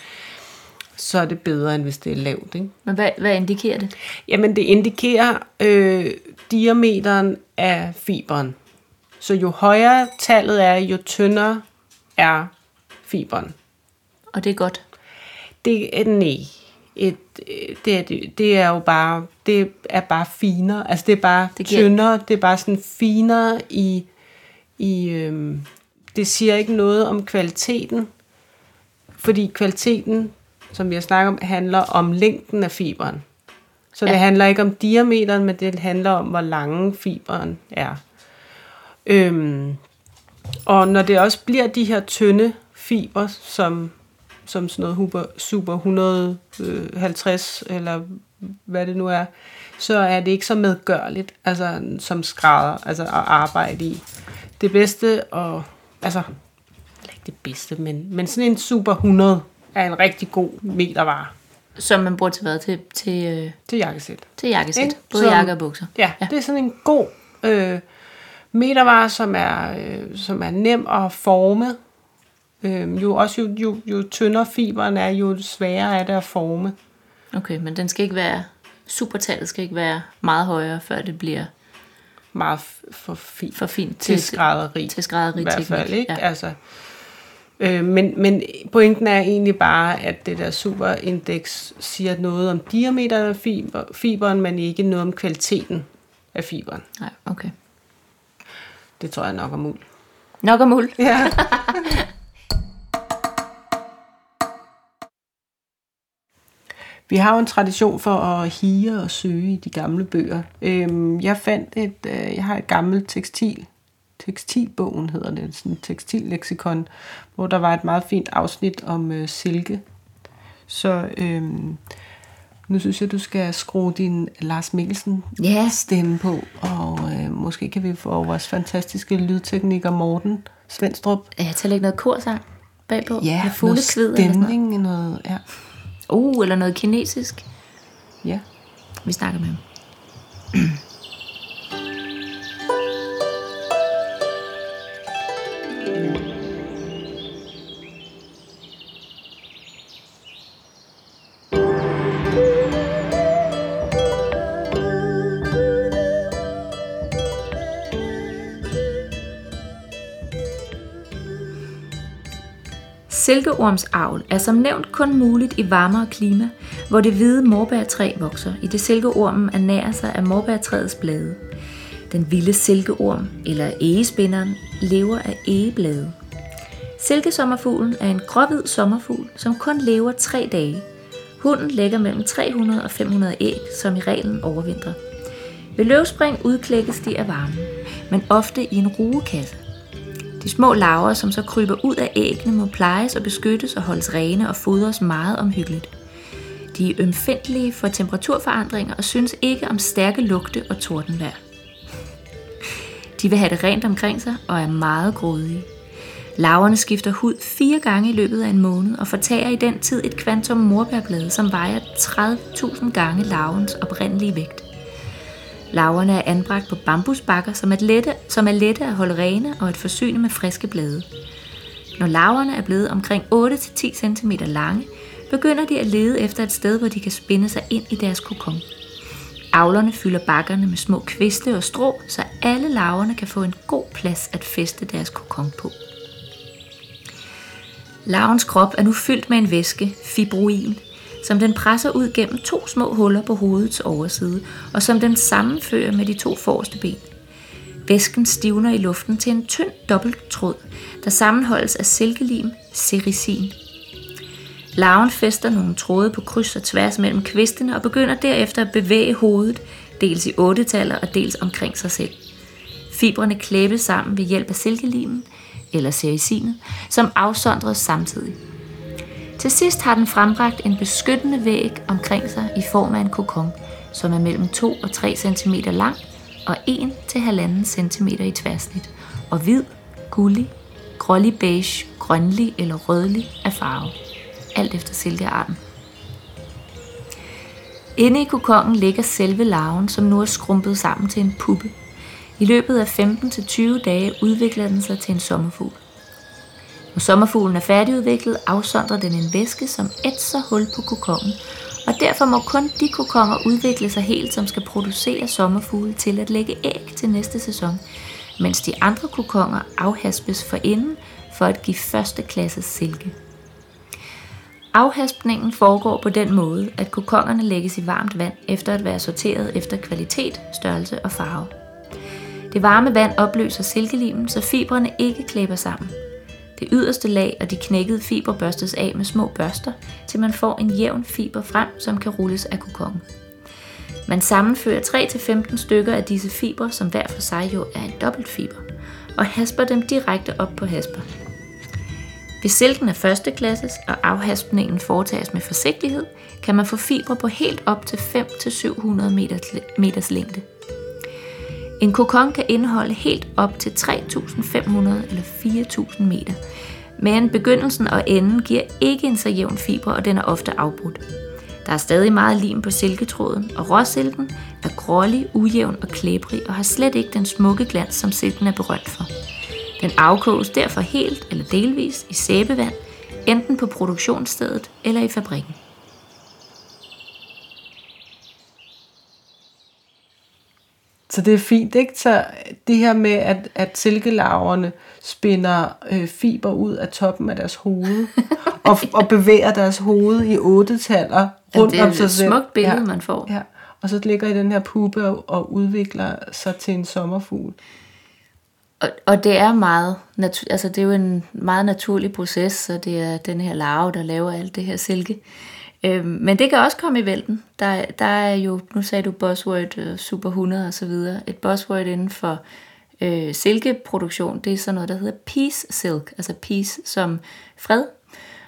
så er det bedre, end hvis det er lavt. Ikke? Men hvad, hvad indikerer det? Jamen, det indikerer øh, diameteren af fiberen. Så jo højere tallet er, jo tyndere er fiberen. Og det er godt? Det er nej. Et, det, er, det, det er jo bare, det er bare finere. Altså det er bare det giver... tyndere, det er bare sådan finere i, i øhm, det siger ikke noget om kvaliteten, fordi kvaliteten som vi har snakket om, handler om længden af fiberen. Så ja. det handler ikke om diameteren, men det handler om, hvor lange fiberen er. Øhm, og når det også bliver de her tynde fiber, som, som sådan noget super 150 eller hvad det nu er, så er det ikke så medgørligt altså, som skrædder altså at arbejde i. Det bedste, og altså, ikke det bedste, men, men sådan en super 100 er en rigtig god metervare. Som man bruger til hvad? Til, til, øh, til jakkesæt. Til jakkesæt. Ikke? Både som, jakke og bukser. Ja, ja, det er sådan en god øh, metervare, som er, øh, som er nem at forme. Øh, jo også jo, jo, jo tyndere fiberen er, jo sværere er det at forme. Okay, men den skal ikke være, supertallet skal ikke være meget højere, før det bliver meget for fint, for fint til, til skrædderi. Til skrædderi i hvert fald, ikke? Ja. Altså, Øh, men, men pointen er egentlig bare, at det der superindeks siger noget om diameteren af fiber, fiberen, men ikke noget om kvaliteten af fiberen. Nej, okay. Det tror jeg nok om uld. Nok om uld? Ja. Vi har jo en tradition for at hige og søge i de gamle bøger. Øhm, jeg fandt et, øh, jeg har et gammelt tekstil tekstilbogen hedder det, sådan en tekstilleksikon, hvor der var et meget fint afsnit om øh, silke. Så øh, nu synes jeg, du skal skrue din Lars Mikkelsen yeah. stemme på, og øh, måske kan vi få vores fantastiske lydtekniker Morten Svendstrup. Ja, jeg tager ikke noget korsang bagpå. Ja, noget stemning, noget, ja. Uh, eller noget kinesisk. Ja. Vi snakker med ham. Silkeormsavl er som nævnt kun muligt i varmere klima, hvor det hvide morbærtræ vokser, i det silkeormen ernærer sig af morbærtræets blade. Den vilde silkeorm, eller egespinderen, lever af egeblade. Silkesommerfuglen er en gråhvid sommerfugl, som kun lever tre dage. Hunden lægger mellem 300 og 500 æg, som i reglen overvintrer. Ved løvspring udklækkes de af varmen, men ofte i en rugekasse. De små larver, som så kryber ud af æggene, må plejes og beskyttes og holdes rene og fodres meget omhyggeligt. De er ømfindtlige for temperaturforandringer og synes ikke om stærke lugte og tordenvejr. De vil have det rent omkring sig og er meget grådige. Larverne skifter hud fire gange i løbet af en måned og fortager i den tid et kvantum morbærblade, som vejer 30.000 gange larvens oprindelige vægt. Laverne er anbragt på bambusbakker, som er, lette, som er lette at holde rene og at forsyne med friske blade. Når laverne er blevet omkring 8-10 cm lange, begynder de at lede efter et sted, hvor de kan spinde sig ind i deres kokon. Avlerne fylder bakkerne med små kviste og strå, så alle laverne kan få en god plads at feste deres kokon på. Larvens krop er nu fyldt med en væske, fibroin, som den presser ud gennem to små huller på hovedets overside, og som den sammenfører med de to forreste ben. Væsken stivner i luften til en tynd dobbelttråd, der sammenholdes af silkelim, sericin. Larven fester nogle tråde på kryds og tværs mellem kvistene og begynder derefter at bevæge hovedet, dels i ottetaller og dels omkring sig selv. Fibrene klæbes sammen ved hjælp af silkelimen, eller sericinet, som afsondres samtidig. Til sidst har den frembragt en beskyttende væg omkring sig i form af en kokon, som er mellem 2 og 3 cm lang og 1 til 1,5 cm i tværsnit, og hvid, gullig, grålig beige, grønlig eller rødlig af farve, alt efter silkearten. Inde i kokongen ligger selve larven, som nu er skrumpet sammen til en puppe. I løbet af 15-20 dage udvikler den sig til en sommerfugl. Når sommerfuglen er færdigudviklet, afsondrer den en væske, som ætser hul på kokongen, og derfor må kun de kokonger udvikle sig helt, som skal producere sommerfugle til at lægge æg til næste sæson, mens de andre kokonger afhaspes for inden for at give første klasses silke. Afhaspningen foregår på den måde, at kokongerne lægges i varmt vand efter at være sorteret efter kvalitet, størrelse og farve. Det varme vand opløser silkelimen, så fibrene ikke klæber sammen – det yderste lag og de knækkede fiber børstes af med små børster, til man får en jævn fiber frem, som kan rulles af kokongen. Man sammenfører 3-15 stykker af disse fiber, som hver for sig jo er en dobbeltfiber, og hasper dem direkte op på hasper. Hvis silken er førsteklasses og afhaspningen foretages med forsigtighed, kan man få fibre på helt op til 5-700 meters længde. En kokon kan indeholde helt op til 3.500 eller 4.000 meter, men begyndelsen og enden giver ikke en så jævn fiber, og den er ofte afbrudt. Der er stadig meget lim på silketråden, og råsilken er grålig, ujævn og klæbrig og har slet ikke den smukke glans, som silken er berømt for. Den afkoges derfor helt eller delvis i sæbevand, enten på produktionsstedet eller i fabrikken. Så det er fint, ikke? Så det her med, at, at silkelarverne spinder øh, fiber ud af toppen af deres hoved, og, og bevæger deres hoved i otte taller rundt om sig selv. Det er et smukt billede, ja, man får. Ja. Og så ligger i den her puppe og, og udvikler sig til en sommerfugl. Og, og det er meget, natu- altså det er jo en meget naturlig proces, så det er den her larve, der laver alt det her silke. Øh, men det kan også komme i vælten. Der, der er jo, nu sagde du buzzword øh, Super 100 og så videre. Et buzzword inden for øh, silkeproduktion, det er sådan noget, der hedder peace silk, altså peace som fred,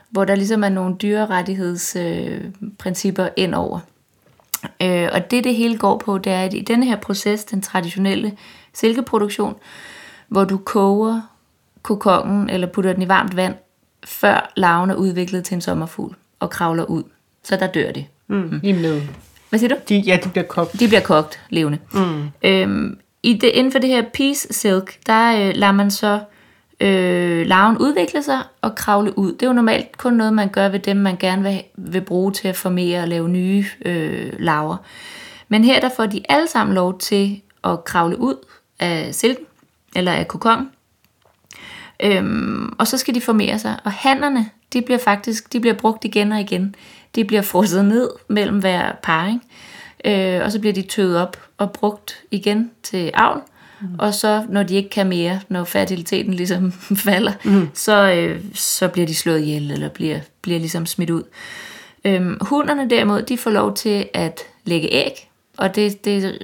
hvor der ligesom er nogle dyrerettighedsprincipper øh, ind over. Øh, og det, det hele går på, det er, at i denne her proces, den traditionelle silkeproduktion, hvor du koger kokongen eller putter den i varmt vand, før larven er udviklet til en sommerfugl og kravler ud så der dør det. Mm. Mm. I med. Hvad siger du? De, ja, de bliver kogt. De bliver kogt levende. Mm. Øhm, i det, inden for det her peace silk, der øh, lader man så øh, larven udvikle sig og kravle ud. Det er jo normalt kun noget, man gør ved dem, man gerne vil, vil bruge til at formere og lave nye øh, larver. Men her der får de alle sammen lov til at kravle ud af silken, eller af kokon, Øhm, og så skal de formere sig. Og hannerne, de bliver faktisk de bliver brugt igen og igen. De bliver frosset ned mellem hver parring. Øh, og så bliver de tøet op og brugt igen til avl. Mm. Og så, når de ikke kan mere, når fertiliteten ligesom falder, mm. så, øh, så bliver de slået ihjel, eller bliver, bliver ligesom smidt ud. Øhm, hunderne derimod, de får lov til at lægge æg, og det, det,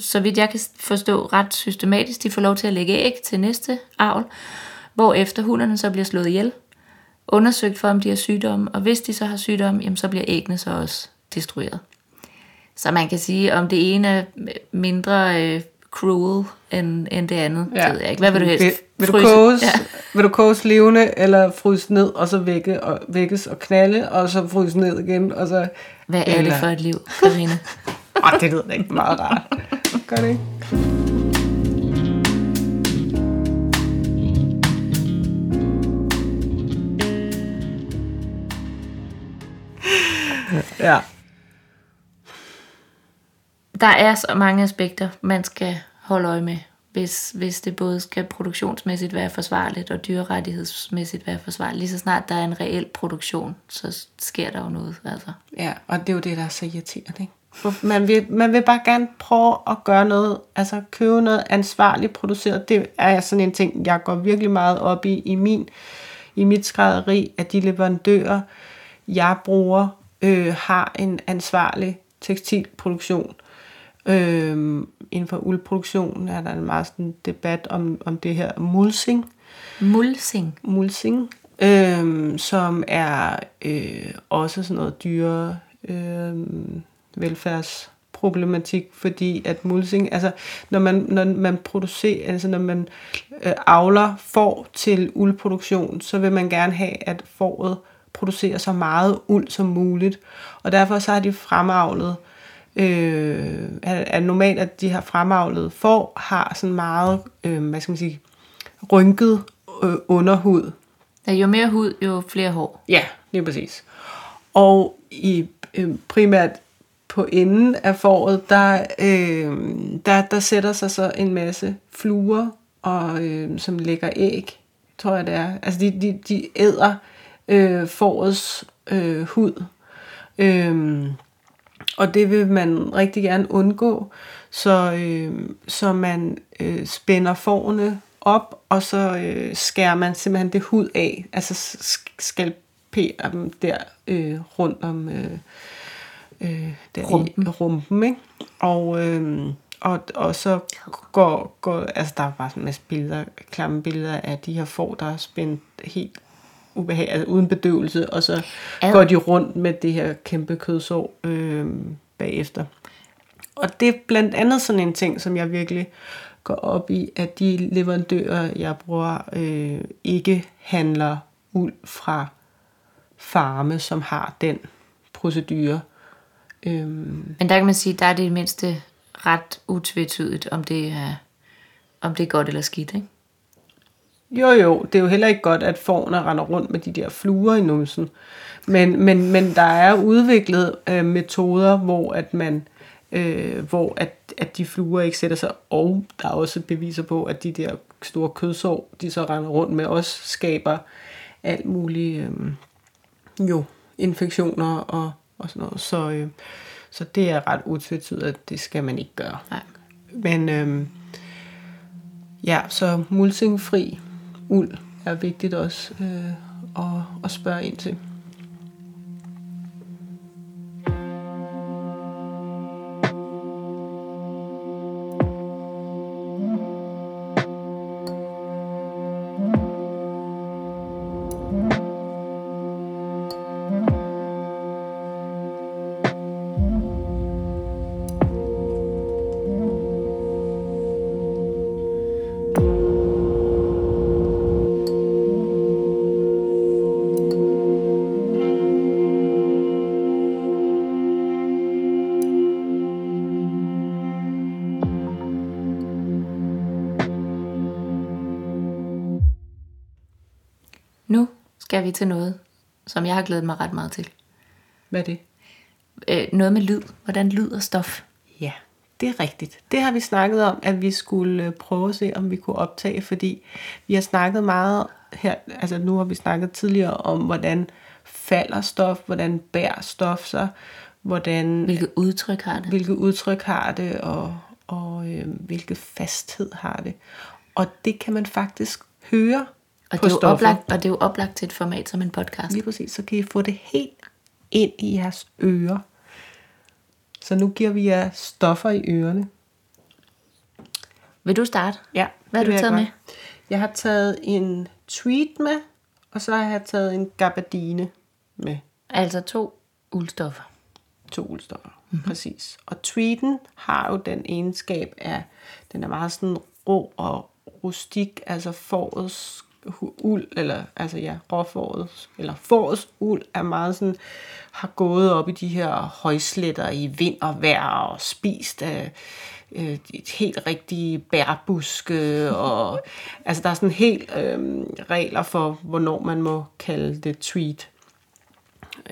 så vidt jeg kan forstå ret systematisk, de får lov til at lægge æg til næste avl, hvor efter hunderne så bliver slået ihjel, undersøgt for, om de har sygdomme, og hvis de så har sygdomme, jamen, så bliver æggene så også destrueret. Så man kan sige, om det ene er mindre øh, cruel end, end det andet, ja. ved jeg ikke. Hvad vil du helst? Vil, vil, du koges, ja. vil du koges levende, eller fryse ned, og så vække og, vækkes og knalde, og så fryse ned igen, og så... Hvad er eller... det for et liv, Karina? Åh, det lyder ikke meget rart. Gør det ikke? Ja. Der er så mange aspekter, man skal holde øje med, hvis, hvis det både skal produktionsmæssigt være forsvarligt og dyrerettighedsmæssigt være forsvarligt. Lige så snart der er en reel produktion, så sker der jo noget. Altså. Ja, og det er jo det, der er så irriterende. Ikke? Man vil, man vil bare gerne prøve at gøre noget, altså købe noget ansvarligt produceret. Det er sådan en ting, jeg går virkelig meget op i i min i mit skrædderi, at de leverandører, jeg bruger, øh, har en ansvarlig tekstilproduktion. Øh, inden for uldproduktion er der en meget sådan debat om, om det her mulsing. Mulsing? Mulsing, øh, som er øh, også sådan noget dyre øh, velfærdsproblematik, fordi at mulsing, altså når man, når man producerer, altså når man øh, avler får til uldproduktion, så vil man gerne have, at fåret producerer så meget uld som muligt. Og derfor så har de fremavlet, øh, er normalt, at de har fremavlet får, har sådan meget, øh, hvad skal man sige, rynket øh, underhud. Ja, jo mere hud, jo flere hår. Ja, lige præcis. Og i øh, primært på enden af foråret, der, øh, der, der sætter sig så en masse fluer, og, øh, som lægger æg, tror jeg det er. Altså de, de, de æder øh, forårets øh, hud. Øh, og det vil man rigtig gerne undgå, så, øh, så man øh, spænder fårene op, og så øh, skærer man simpelthen det hud af, altså skalperer dem der øh, rundt om øh, øh, der rumpen. I, rumpen ikke? Og, øh, og, og så går, går, altså der er bare en masse billeder, klamme billeder af de her får, der er spændt helt ubehag, altså uden bedøvelse, og så Ad. går de rundt med det her kæmpe kødsår øh, bagefter. Og det er blandt andet sådan en ting, som jeg virkelig går op i, at de leverandører, jeg bruger, øh, ikke handler uld fra farme, som har den procedure. Øhm. Men der kan man sige, der er det mindste ret utvetydigt, om det er, om det er godt eller skidt, ikke? Jo, jo, det er jo heller ikke godt, at forne render rundt med de der fluer i numsen. Men, men, men der er udviklet øh, metoder, hvor at man øh, hvor at, at de fluer ikke sætter sig, og der er også beviser på, at de der store kødsår, de så render rundt med, også skaber alt muligt øh, jo, infektioner og, og sådan noget. Så, øh, så det er ret utvetydigt, at det skal man ikke gøre. Nej. Men øh, ja, så mulsingfri uld er vigtigt også øh, at, at spørge ind til. Skal vi til noget, som jeg har glædet mig ret meget til. Hvad er det? Øh, noget med lyd. Hvordan lyder stof? Ja, Det er rigtigt. Det har vi snakket om, at vi skulle øh, prøve at se, om vi kunne optage, fordi vi har snakket meget her, altså nu har vi snakket tidligere om, hvordan falder stof, hvordan bærer stof sig, hvordan, Hvilket udtryk har det? hvilket udtryk har det, og, og øh, hvilket fasthed har det. Og det kan man faktisk høre Og på det, er jo stoffer. oplagt, og det er jo oplagt til et format som en podcast. Lige præcis, så kan I få det helt ind i jeres ører. Så nu giver vi jer stoffer i ørerne. Vil du starte? Ja, Hvad har du jeg taget godt. med? Jeg har taget en tweet med, og så har jeg taget en gabardine med. Altså to uldstoffer. To uldstoffer, mm-hmm. præcis. Og tweeten har jo den egenskab, at den er meget sådan rå og rustik, altså forårets hu- uld, eller altså ja, råforårets, eller forårets uld er meget sådan, har gået op i de her højsletter i vind og vejr og spist af øh, et helt rigtige bærbuske, og altså der er sådan helt øh, regler for, hvornår man må kalde det tweet.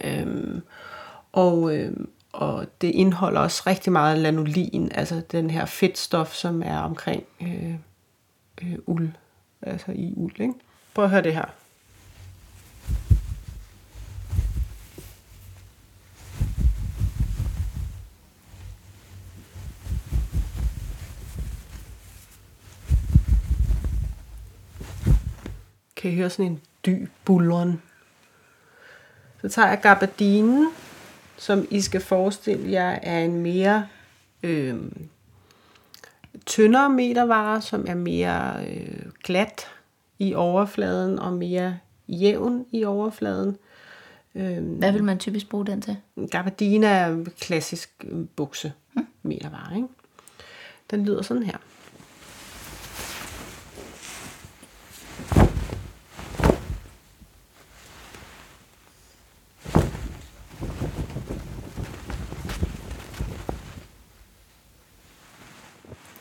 Øhm, og, øhm, og det indeholder også rigtig meget lanolin, altså den her fedtstof, som er omkring øh, øh, uld, altså i uld. Ikke? Prøv at høre det her. Kan I høre sådan en dyb bulleren? Så tager jeg gabardinen, som I skal forestille jer er en mere øh, tyndere metervare, som er mere øh, glat i overfladen og mere jævn i overfladen. Øh, Hvad vil man typisk bruge den til? gabardine er klassisk øh, bukse metervare. Ikke? Den lyder sådan her.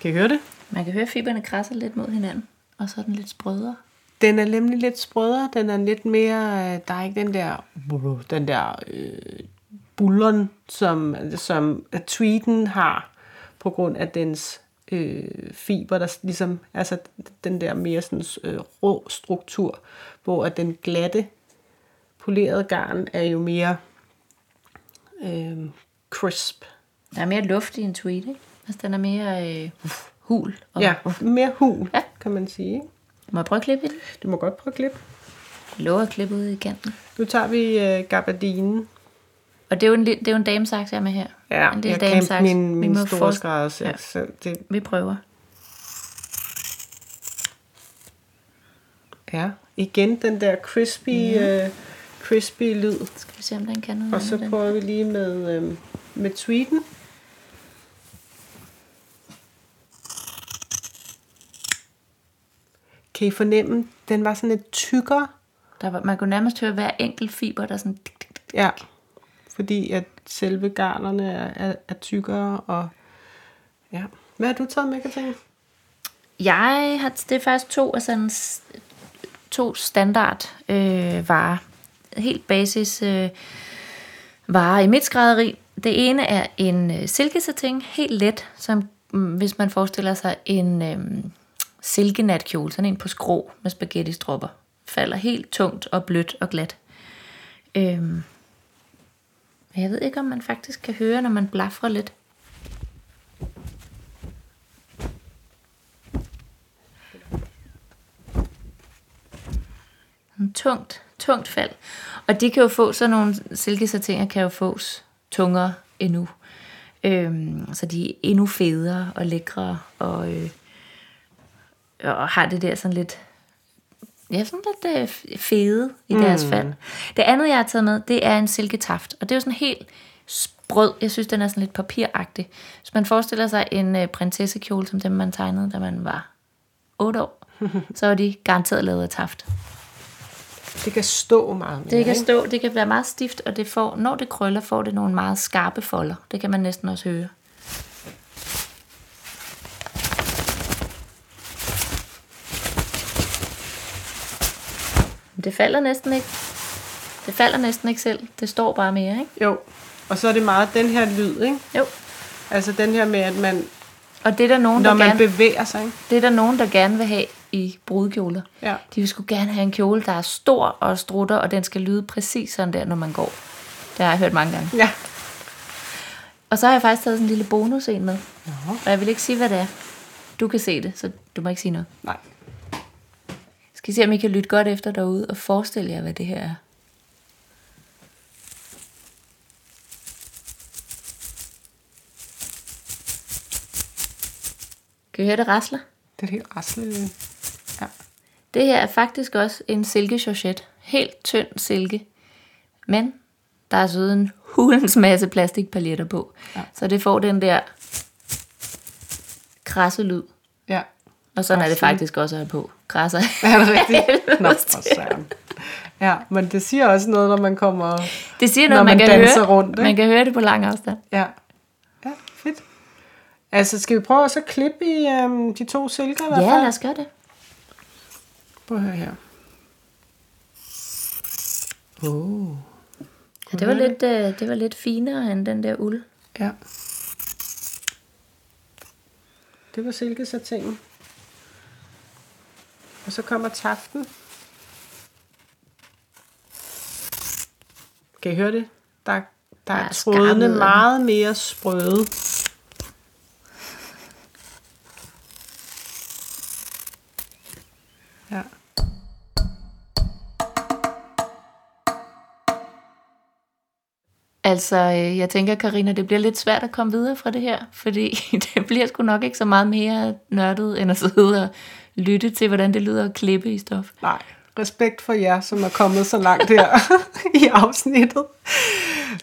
Kan I høre det? Man kan høre, at fiberne krasser lidt mod hinanden, og så er den lidt sprødere. Den er nemlig lidt sprødere. Den er lidt mere... øh, Der er ikke den der... Den der øh, bulleren, som, som tweeten har, på grund af dens øh, fiber, der ligesom... Altså den der mere sådan, øh, rå struktur, hvor at den glatte, polerede garn er jo mere øh, crisp. Der er mere luft i en tweet, ikke? Altså, den er mere øh, hul. Og, Ja, mere hul, Ja. kan man sige. Må jeg prøve at klippe i den? Du må godt prøve at klippe. Jeg lover at klippe ud i kanten. Nu tager vi øh, gabardinen. Og det er jo en, det er jo en damesaks, jeg er med her. Ja, en lille jeg damesaks. min, min store skrædder, Ja. ja. så det, Vi prøver. ja. Igen den der crispy, mm. øh, crispy lyd. Skal vi se, om den kan noget Og så andet, den. prøver vi lige med, øh, med tweeten. Kan I fornemme, den var sådan lidt tykkere. Der var, man kunne nærmest høre hver enkelt fiber, der sådan... tik, tik, tik. Ja, fordi at selve garnerne er, er, er tykkere. Og, ja. Hvad har du taget med, Katrine? Jeg har, det er faktisk to af sådan to standard øh, varer. Helt basis øh, varer i mit skrædderi. Det ene er en øh, silkesatin, helt let, som mm, hvis man forestiller sig en øh, silkenatkjole, sådan en på skrå med spaghetti-stropper. Falder helt tungt og blødt og glat. Øhm. men jeg ved ikke, om man faktisk kan høre, når man blafrer lidt. En tungt, tungt fald. Og de kan jo få sådan nogle silkesatinger kan jo fås tungere endnu. Øhm, så de er endnu federe og lækre og, øh, og har det der sådan lidt ja, sådan lidt øh, fede i deres fald. Det andet, jeg har taget med, det er en silketaft. Og det er jo sådan helt sprød. Jeg synes, den er sådan lidt papiragtig. Hvis man forestiller sig en øh, prinsessekjole, som dem, man tegnede, da man var 8 år, så var de garanteret lavet af taft. Det kan stå meget mere, Det kan ikke? stå, det kan være meget stift, og det får, når det krøller, får det nogle meget skarpe folder. Det kan man næsten også høre. Men Det falder næsten ikke. Det falder næsten ikke selv. Det står bare mere, ikke? Jo, og så er det meget den her lyd, ikke? Jo. Altså den her med, at man, Og det er der nogen, når der man gerne, bevæger sig, ikke? det er der nogen, der gerne vil have i brudekjoler. Ja. De vil sgu gerne have en kjole, der er stor og strutter, og den skal lyde præcis sådan der, når man går. Det har jeg hørt mange gange. Ja. Og så har jeg faktisk taget sådan en lille bonus en med. Nå. Og jeg vil ikke sige, hvad det er. Du kan se det, så du må ikke sige noget. Nej. Skal I se, om I kan lytte godt efter derude og forestille jer, hvad det her er. Kan I høre det rasler? Det er helt rasle. Ja. Det her er faktisk også en silke georgette. Helt tynd silke. Men der er så en hulens masse plastikpaletter på. Ja. Så det får den der krasse lyd. Ja. Og sådan er det faktisk også at på. Krasser. Er det rigtigt? Nå, for søren. Ja, men det siger også noget, når man kommer... Det siger Når noget, man, man kan danser høre. rundt, ikke? man kan høre det på lang afstand. Ja. Ja, fedt. Altså, skal vi prøve også at klippe i øhm, de to silker? Ja, fald? lad os gøre det. Prøv at høre her. Oh. Ja, det, var lidt, øh, det var lidt finere end den der uld. Ja. Det var silkesatingen. Og så kommer taften. Kan I høre det? Der, der Der er er trådene meget mere sprøde. Ja. Altså, øh, jeg tænker, Karina, det bliver lidt svært at komme videre fra det her, fordi det bliver sgu nok ikke så meget mere nørdet, end at sidde og lytte til, hvordan det lyder at klippe i stof. Nej, respekt for jer, som er kommet så langt her i afsnittet.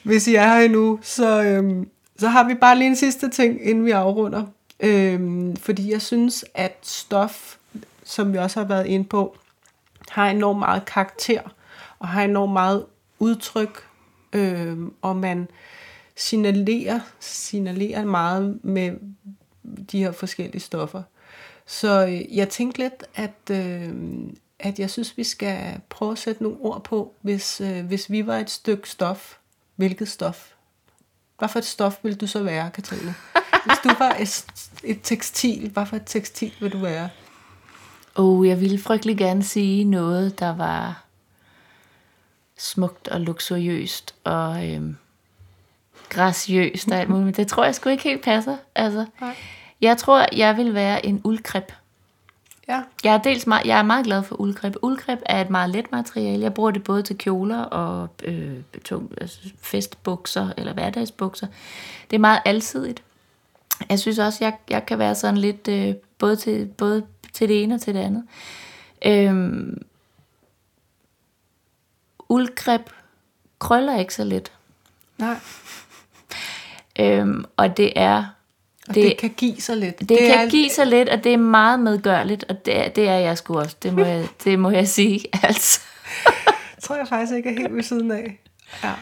Hvis I er her endnu, så, øhm, så har vi bare lige en sidste ting, inden vi afrunder. Øhm, fordi jeg synes, at stof, som vi også har været inde på, har enormt meget karakter, og har enormt meget udtryk, øhm, og man signalerer, signalerer meget med de her forskellige stoffer. Så øh, jeg tænkte lidt, at, øh, at jeg synes, vi skal prøve at sætte nogle ord på, hvis, øh, hvis vi var et stykke stof. Hvilket stof? Hvad for et stof vil du så være, Katrine? Hvis du var et, et tekstil, hvad for et tekstil vil du være? Og jeg ville frygtelig gerne sige noget, der var smukt og luksuriøst og øhm, graciøst og alt muligt. Men det tror jeg sgu ikke helt passer. Altså, Nej. Jeg tror, jeg vil være en uldkrep. Ja, Jeg er, dels meget, jeg er meget glad for uldkrep. Uldkrep er et meget let materiale. Jeg bruger det både til kjoler og øh, tung, altså festbukser eller hverdagsbukser. Det er meget alsidigt. Jeg synes også, jeg, jeg kan være sådan lidt øh, både, til, både til det ene og til det andet. Øhm, uldkrep krøller ikke så lidt. nej. Øhm, og det er Og det, Det- kan give sig lidt. Det, det kan er, give sig lidt, og det er meget medgørligt, og det er, det er jeg sgu også. Det må jeg, det må jeg sige, altså. tror jeg faktisk ikke er helt ved siden af. Ja.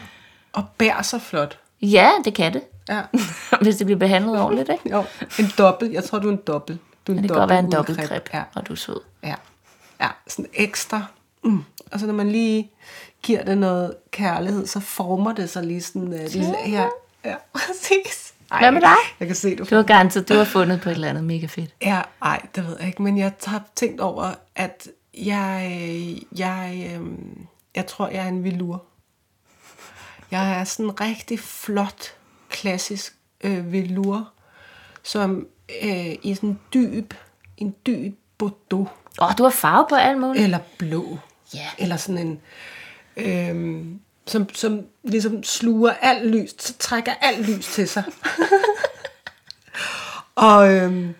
Og bær så flot. Ja, det kan det, Ja. hvis det bliver behandlet ordentligt, ikke? Jo, en dobbelt. Jeg tror, du er en dobbelt. Du er en Men det kan godt være en dobbelt dobbeltkrep, Ja. og du er sød. Ja, ja sådan ekstra. Mm. Og så når man lige giver det noget kærlighed, så former det sig lige sådan uh, lille... Ja, ja, præcis. Ej, Hvad med dig? Jeg kan se, du Du har garanteret, du har fundet på et eller andet mega fedt. Ja, ej, det ved jeg ikke, men jeg har tænkt over, at jeg, jeg, øhm, jeg tror, jeg er en velur. Jeg er sådan en rigtig flot, klassisk øh, velur, som øh, i sådan en dyb, en dyb bordeaux, Åh, oh, du har farve på alt muligt. eller blå, Ja. eller sådan en, øhm, som, som ligesom sluger alt lys, så trækker alt lys til sig. og, øhm,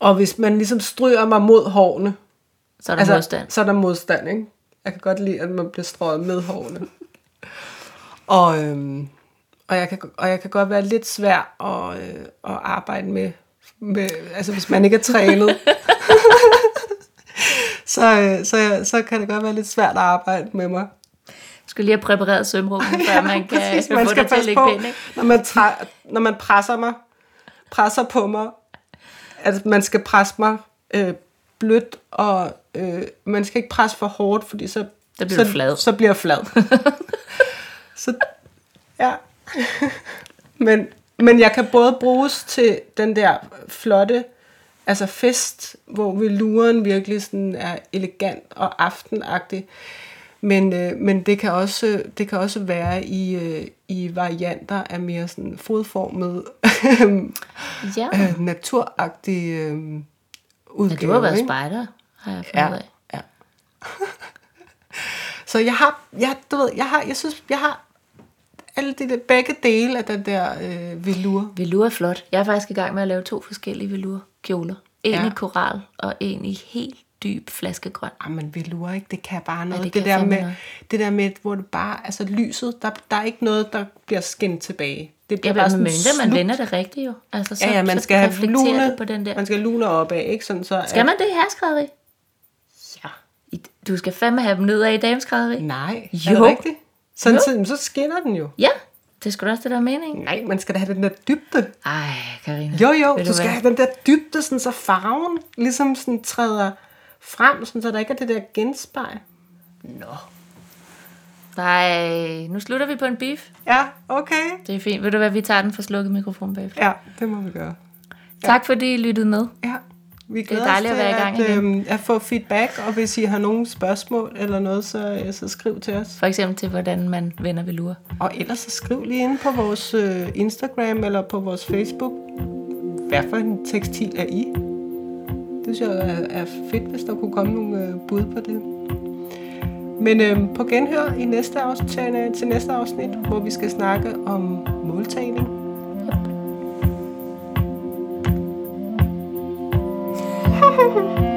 og hvis man ligesom stryger mig mod hårene, Så er der altså, modstand. så er der modstand, ikke? Jeg kan godt lide, at man bliver strøget med hårene. og, øhm, og, jeg kan, og jeg kan godt være lidt svær at, øh, at arbejde med, med, altså hvis man ikke er trænet. så, øh, så, så kan det godt være lidt svært at arbejde med mig. Skal lige have præpareret sømrummet, før man kan Præcis, få man det skal til at ligge på, pænt, når man, træ, når man presser mig, presser på mig, at man skal presse mig øh, blødt, og øh, man skal ikke presse for hårdt, fordi så, Så bliver så, flad. så bliver jeg flad. så, ja. men, Men jeg kan både bruges til den der flotte altså fest, hvor veluren virkelig sådan er elegant og aftenagtig. Men, øh, men det, kan også, det kan også være i, øh, i varianter af mere sådan fodformet, Ja. øh, naturagtig øh, udgave. ja, du har været spejder, har jeg fundet Ja, af. ja. Så jeg har, jeg, du ved, jeg har, jeg synes, jeg har alle de der, begge dele af den der øh, velour. Velour er flot. Jeg er faktisk i gang med at lave to forskellige velour-kjoler. En Ja. i koral og en i helt dyb flaskegrøn. Jamen Ah, velour, ikke? Det kan bare noget. det det, kan der med, noget. det der med, hvor det bare, altså lyset, der, der er ikke noget, der bliver skinnet tilbage. Det Ja, bliver bare men sådan mindre man slugt. vender det rigtigt jo. Altså, så, Ja, ja, man så skal have lune, det på den der. man skal lune opad, ikke? Sådan så, Skal man det i herskrædderi? Ja. Du skal fandme have dem ned af i dameskrædderi. Nej, Jo. er det rigtigt? Sådan, Jo. så, så skinner den jo. Ja, det skulle også det der er meningen. Nej, man skal da have den der dybde. Ej, Karina. Jo, jo, Ved du skal have den der dybde, sådan, så farven ligesom sådan træder frem, sådan, så der ikke er det der genspejl. Nå. Nej, nu slutter vi på en beef. Ja, okay. Det er fint. Ved du hvad, vi tager den for slukket mikrofon bagefter. Ja, det må vi gøre. Tak fordi I lyttede med. Ja, vi glæder dejligt os at til være i gang at, igen. øhm, at få feedback, og hvis I har nogle spørgsmål eller noget, så, øh, så skriv til os. For eksempel til, hvordan man vender velour. Og ellers så skriv lige ind på vores øh, Instagram eller på vores Facebook, hvad for en tekstil er I? Det synes jeg er fedt, hvis der kunne komme nogle øh, bud på det. Men øh, på genhør i næste afsnit, øh, til, næste afsnit, hvor vi skal snakke om måltagning. Yep.